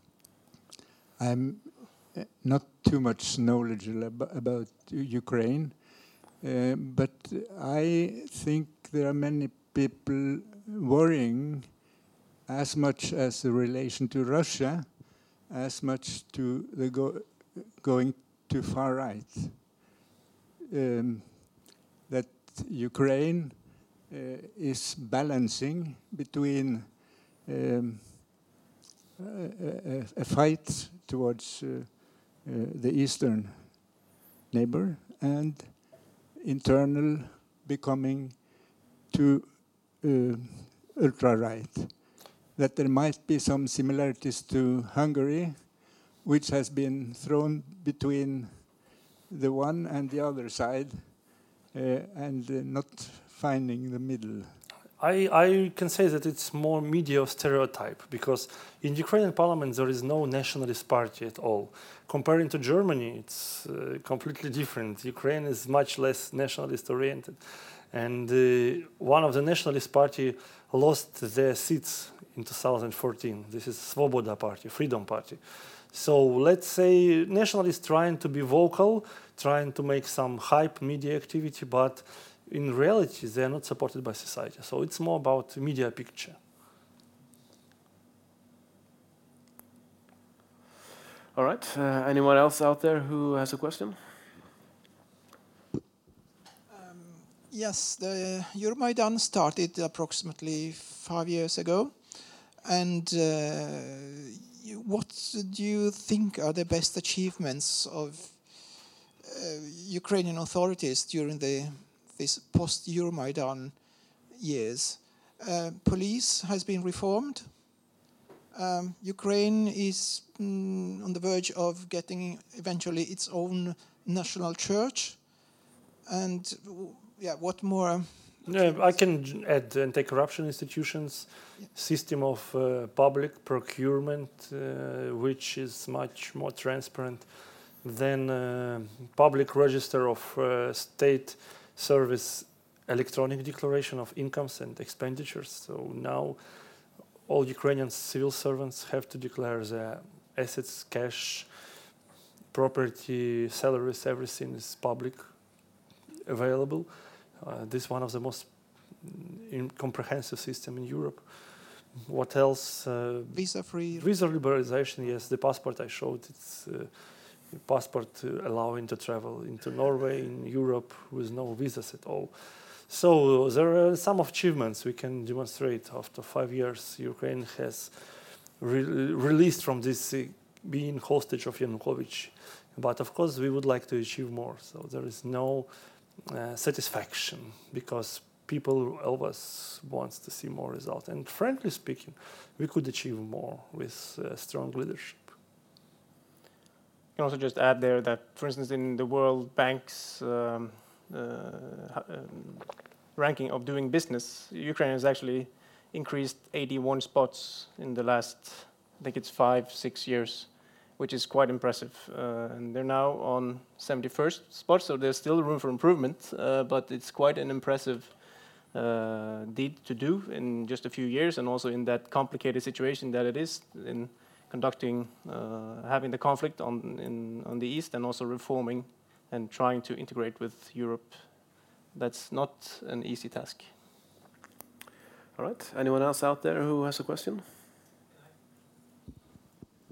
I'm uh, not too much knowledgeable about Ukraine. Uh, but I think there are many people worrying as much as the relation to Russia, as much to the go going too far right. Um, that Ukraine uh, is balancing between um, a, a, fight towards uh, uh, the eastern neighbor and internal becoming too uh, ultra-right. That there might be some similarities to Hungary, which has been thrown between the one and the other side, and not finding the middle. I, I, can say that it's more media stereotype because in Ukrainian parliament there is no nationalist party at all. Comparing to Germany, it's uh, completely different. Ukraine is much less nationalist oriented. And uh, one of the nationalist party lost their seats in 2014. This is Svoboda party, Freedom party. So let's say nationalists trying to be vocal, trying to make some hype media activity, but in reality, they are not supported by society. So it's more about media picture. All right. Uh, anyone else out there who has a question? Um, yes, the Euromaidan started approximately five years ago. And uh, what do you think are the best achievements of uh, Ukrainian authorities during the this post-Euromaidan years. Uh, police has been reformed. Um, Ukraine is mm, on the verge of getting eventually its own national church. And yeah, what more? Yeah, I can add anti-corruption institutions, yeah. system of uh, public procurement, uh, which is much more transparent than uh, public register of uh, state service electronic declaration of incomes and expenditures. So now all Ukrainian civil servants have to declare their assets, cash, property, salaries, everything is public, available. Uh, this is one of the most mm, comprehensive system in Europe. What else? Uh, visa free. Visa liberalization. Yes, the passport I showed. It's uh, passport allowing to travel into Norway, in Europe, with no visas at all. So there are some achievements we can demonstrate after five years. Ukraine has re released from this uh, being hostage of Yanukovych. But of course, we would like to achieve more. So there is no uh, satisfaction because people always wants to see more result. And frankly speaking, we could achieve more with uh, strong leadership can also just add there that, for instance, in the World Bank's um, uh, um, ranking of doing business, Ukraine has actually increased 81 spots in the last, I think it's five, six years, which is quite impressive. Uh, and they're now on 71st spot, so there's still room for improvement, uh, but it's quite an impressive uh, did to do in just a few years, and also in that complicated situation that it is in conducting, uh, having the conflict on in, on the east, and also reforming and trying to integrate with Europe. That's not an easy task. All right. Anyone else out there who has a question?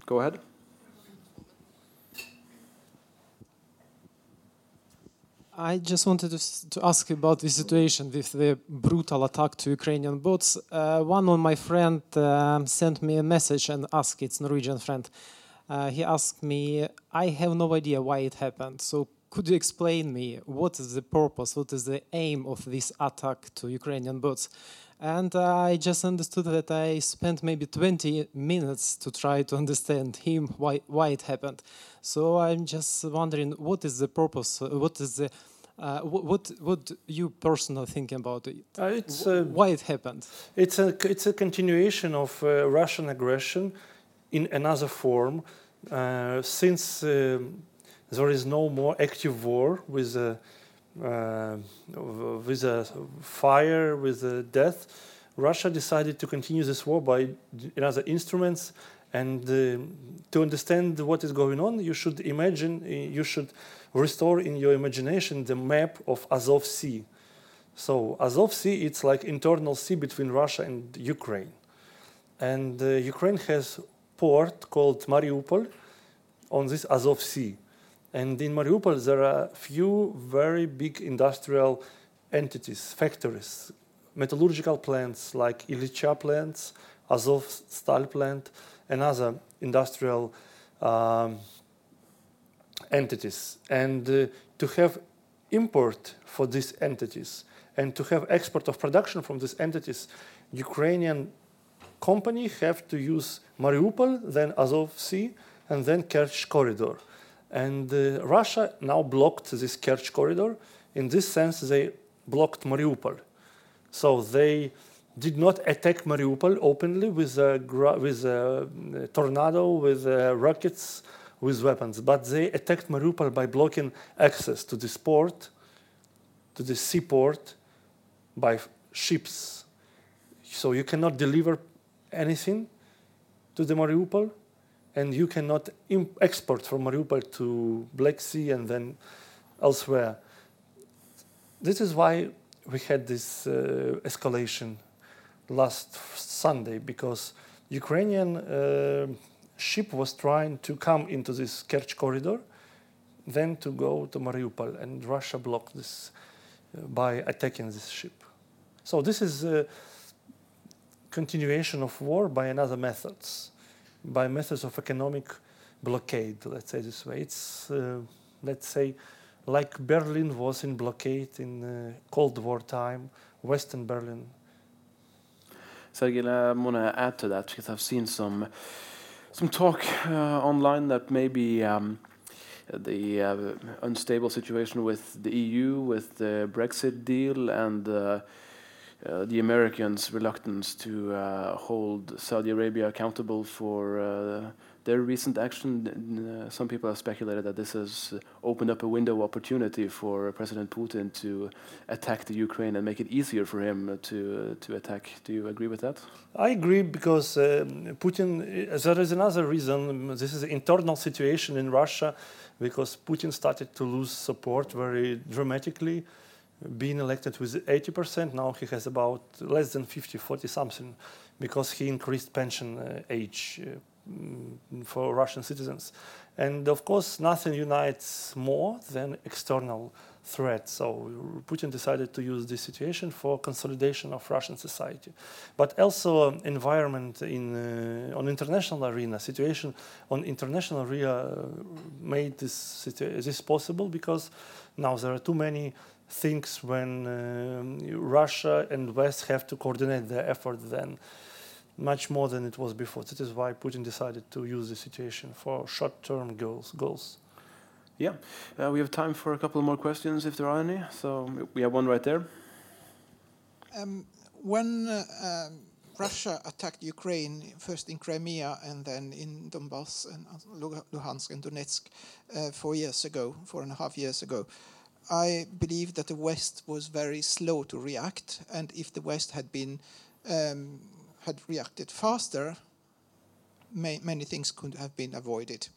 Go ahead. I just wanted to, to ask about the situation with the brutal attack to Ukrainian boats. Uh, one of my friend um, sent me a message and asked, it's Norwegian friend. Uh, he asked me, I have no idea why it happened. So could you explain me what is the purpose, what is the aim of this attack to Ukrainian boats? And I just understood that I spent maybe 20 minutes to try to understand him why why it happened. So I'm just wondering what is the purpose, what is the uh, what what you personally think about it? Uh, it's Wh- uh, why it happened? It's a it's a continuation of uh, Russian aggression in another form. Uh, since um, there is no more active war with a uh, with a fire with a death, Russia decided to continue this war by other instruments. And uh, to understand what is going on, you should imagine, uh, you should restore in your imagination the map of Azov Sea. So Azov Sea, it's like internal sea between Russia and Ukraine. And uh, Ukraine has port called Mariupol on this Azov Sea. And in Mariupol, there are few very big industrial entities, factories, metallurgical plants like Ilicha plants, Azov Stal plant, and other industrial um, entities. And uh, to have import for these entities and to have export of production from these entities, Ukrainian company have to use Mariupol, then Azov Sea, and then Kerch corridor. And uh, Russia now blocked this Kerch corridor. In this sense, they blocked Mariupol. So they did not attack Mariupol openly with a, with a uh, tornado, with uh, rockets, with weapons, but they attacked Mariupol by blocking access to this port, to the seaport, by ships. So you cannot deliver anything to the Mariupol, and you cannot export from Mariupol to Black Sea and then elsewhere. This is why we had this uh, escalation last Sunday because Ukrainian uh, ship was trying to come into this Kerch corridor, then to go to Mariupol, and Russia blocked this uh, by attacking this ship. So this is a continuation of war by another methods, by methods of economic blockade. Let's say this way. It's uh, let's say like Berlin was in blockade in uh, Cold War time, Western Berlin Sergei, I want to add to that because I've seen some some talk uh, online that maybe um, the uh, unstable situation with the EU, with the Brexit deal, and uh, the Americans' reluctance to uh, hold Saudi Arabia accountable for uh, their recent action. Uh, some people have speculated that this has opened up a window of opportunity for President Putin to attack the Ukraine and make it easier for him to to attack. Do you agree with that? I agree because um, Putin. There is another reason. This is an internal situation in Russia, because Putin started to lose support very dramatically. Being elected with 80%, now he has about less than 50, 40 something, because he increased pension uh, age uh, for Russian citizens. And of course, nothing unites more than external threat. So Putin decided to use this situation for consolidation of Russian society, but also um, environment in uh, on international arena. Situation on international arena uh, made this this possible because now there are too many things when um, Russia and West have to coordinate their effort then much more than it was before. That is why Putin decided to use the situation for short-term goals. goals. Yeah, uh, we have time for a couple more questions if there are any. So we have one right there. Um, when uh, um, Russia attacked Ukraine, first in Crimea and then in Donbass and uh, Luhansk and Donetsk uh, four years ago, four and a half years ago, I believe that the West was very slow to react, and if the West had been um, had reacted faster, may, many things could have been avoided.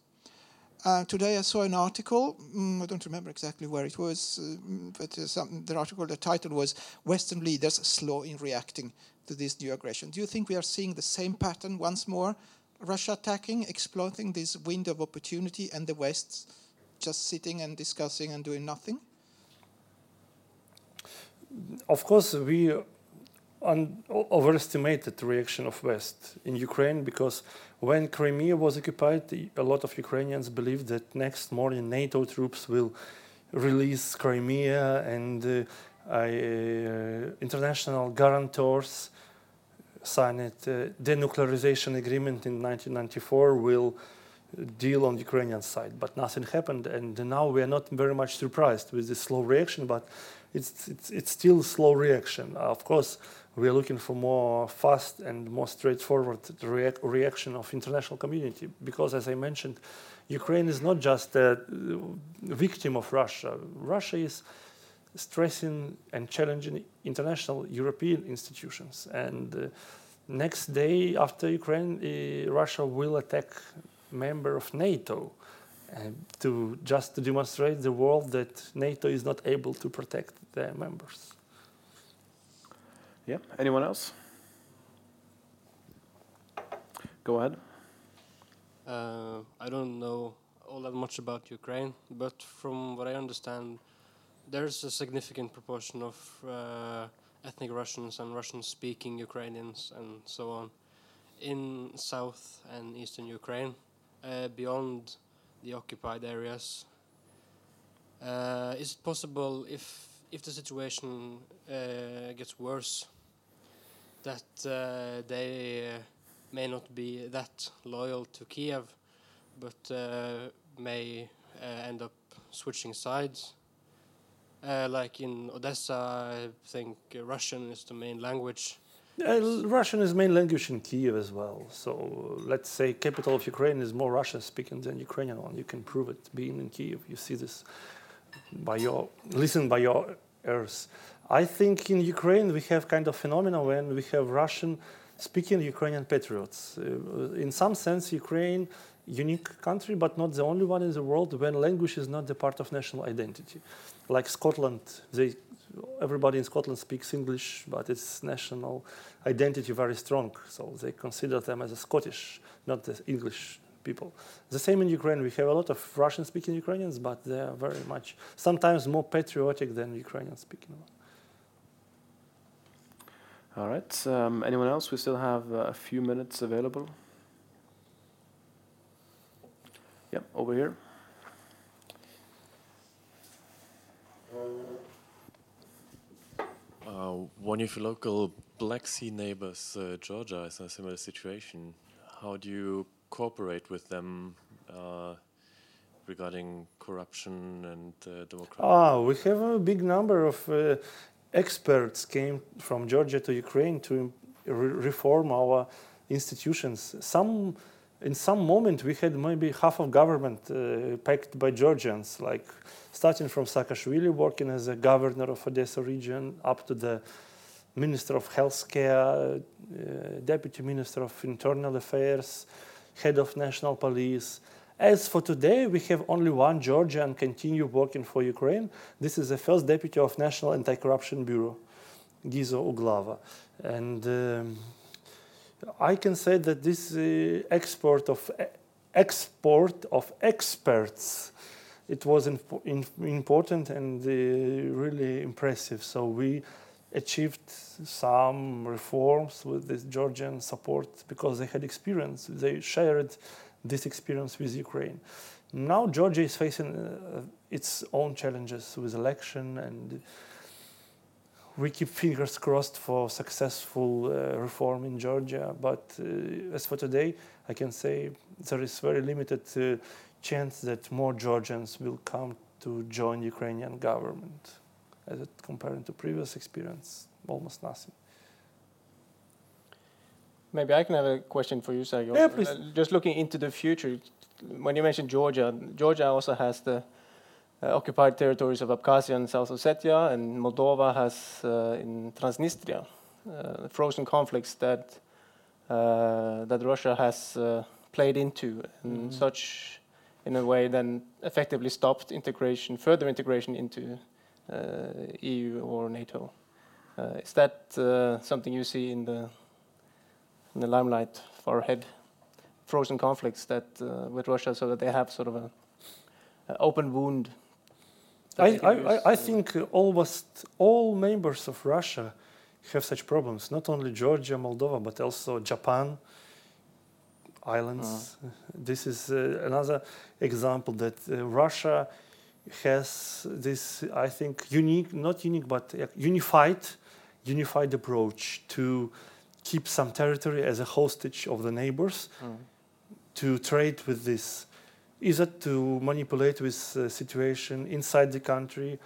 Uh, today I saw an article. Mm, I don't remember exactly where it was, uh, but uh, some, the article, the title was "Western leaders slow in reacting to this new aggression." Do you think we are seeing the same pattern once more? Russia attacking, exploiting this window of opportunity, and the West just sitting and discussing and doing nothing? Of course, we un- overestimated the reaction of West in Ukraine because when Crimea was occupied, a lot of Ukrainians believed that next morning NATO troops will release Crimea and uh, uh, international guarantors signed a denuclearization agreement in 1994 will deal on the Ukrainian side, but nothing happened, and now we are not very much surprised with this slow reaction, but it's, it's, it's still slow reaction. Of course, we are looking for more fast and more straightforward reac- reaction of international community because, as I mentioned, Ukraine is not just a uh, victim of Russia. Russia is stressing and challenging international European institutions. And uh, next day after Ukraine, uh, Russia will attack member of NATO to just to demonstrate the world that NATO is not able to protect their members. Yeah. Anyone else? Go ahead. Uh, I don't know all that much about Ukraine, but from what I understand, there's a significant proportion of uh, ethnic Russians and Russian-speaking Ukrainians and so on in south and eastern Ukraine, uh, beyond the occupied areas. Uh, is it possible if if the situation uh, gets worse that uh, they uh, may not be that loyal to Kiev, but uh, may uh, end up switching sides. Like in Odessa, I think Russian is the main language. Uh, Russian is main language in Kiev as well. So uh, let's say capital of Ukraine is more Russian speaking than Ukrainian one. You can prove it being in Kiev. You see this by your listen by your ears. I think in Ukraine we have kind of phenomenon when we have Russian speaking Ukrainian patriots. Uh, in some sense, Ukraine unique country, but not the only one in the world when language is not the part of national identity. Like Scotland, they everybody in Scotland speaks English, but its national identity very strong. So they consider them as a Scottish, not the English people. The same in Ukraine. We have a lot of Russian-speaking Ukrainians, but they are very much sometimes more patriotic than Ukrainian-speaking ones. All right. Um, anyone else? We still have uh, a few minutes available. Yep, over here. Uh, one of your local Black Sea neighbors, uh, Georgia, is in a similar situation. How do you cooperate with them uh, regarding corruption and uh, democracy? Ah, we have a big number of uh, experts came from Georgia to Ukraine to re- reform our institutions. Some, in some moment, we had maybe half of government uh, packed by Georgians, like starting from Saakashvili working as a governor of Odessa region, up to the minister of healthcare, uh, deputy minister of internal affairs, head of national police. As for today, we have only one Georgian continue working for Ukraine. This is the first deputy of National Anti-Corruption Bureau, Gizo Uglava. And um, I can say that this uh, export of export of experts, it was important and uh, really impressive. So we achieved some reforms with this Georgian support because they had experience. They shared this experience with Ukraine. Now Georgia is facing uh, its own challenges with election, and we keep fingers crossed for successful uh, reform in Georgia. But uh, as for today, I can say there is very limited uh, chance that more Georgians will come to join Ukrainian government, as it comparing to previous experience, almost nothing. Maybe I can have a question for you, Sergio. Yeah, please. Uh, Just looking into the future, when you mentioned Georgia, Georgia also has the occupied territories of Abkhazia and South Ossetia, and Moldova has uh, in Transnistria uh, frozen conflicts that uh, that Russia has uh, played into, and Mhm. such in a way then effectively stopped integration, further integration into uh, EU or NATO. Uh, is that uh, something you see in the in the limelight far ahead? Frozen conflicts that uh, with Russia, so that they have sort of a, a open wound. I, I, I, think almost all members of Russia have such problems. Not only Georgia, Moldova, but also Japan, islands. This is uh, another example that uh, Russia has this, I think, unique, not unique, but uh, unified, unified approach to keep some territory as a hostage of the neighbors mm. to trade with this either to manipulate with uh, situation inside the country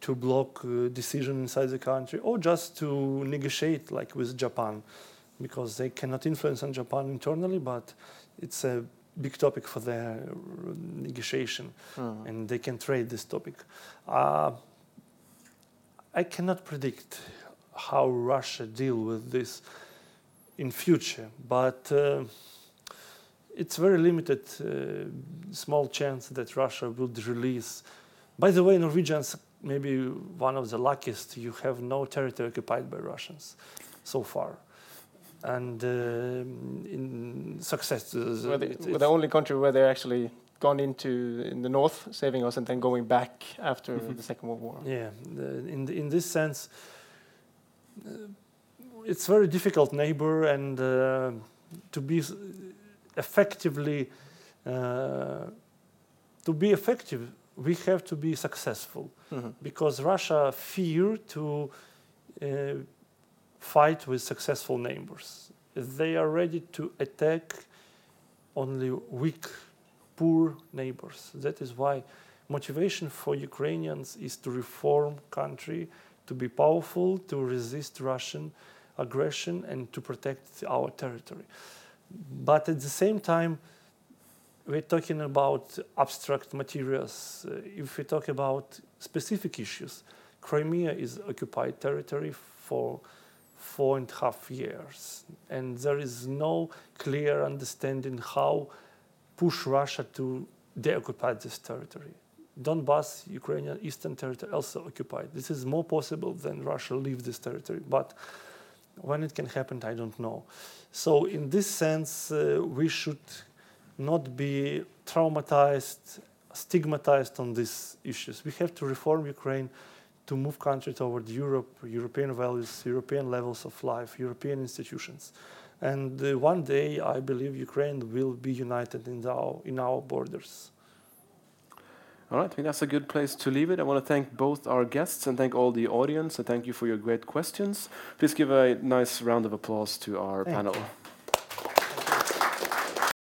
to block uh, decision inside the country or just to negotiate like with japan? Because they cannot influence on japan internally but it's a big topic for their uh, negotiation. Mm. and they can trade this topic. Uh, i cannot predict how russia deal with this in future but uh, it's very limited uh, small chance that Russia would release. By the way, Norwegians maybe one of the luckiest. You have no territory occupied by Russians so far, and uh, in success. uh, we're, the, we're the only country where they're actually gone into in the north, saving us, and then going back after the Second World War. Yeah, in the, in this sense, uh, it's very difficult neighbor, and uh, to be effectively uh, to be effective, we have to be successful Mhm. because Russia fear to uh, fight with successful neighbors. They are ready to attack only weak, poor neighbors. That is why motivation for Ukrainians is to reform country, to be powerful, to resist Russian aggression, and to protect our territory. But at the same time, we're talking about abstract materials. Uh, if we talk about specific issues, Crimea is occupied territory for four and a half years, and there is no clear understanding how push Russia to deoccupy this territory. Donbass, Ukrainian eastern territory, also occupied. This is more possible than Russia leave this territory, but when it can happen, I don't know. So, in this sense, uh, we should not be traumatized, stigmatized on these issues. We have to reform Ukraine to move country toward Europe, European values, European levels of life, European institutions. And uh, one day, I believe Ukraine will be united in in our borders. All right, I think that's a good place to leave it. I want to thank both our guests and thank all the audience and thank you for your great questions. Please give a nice round of applause to our panel.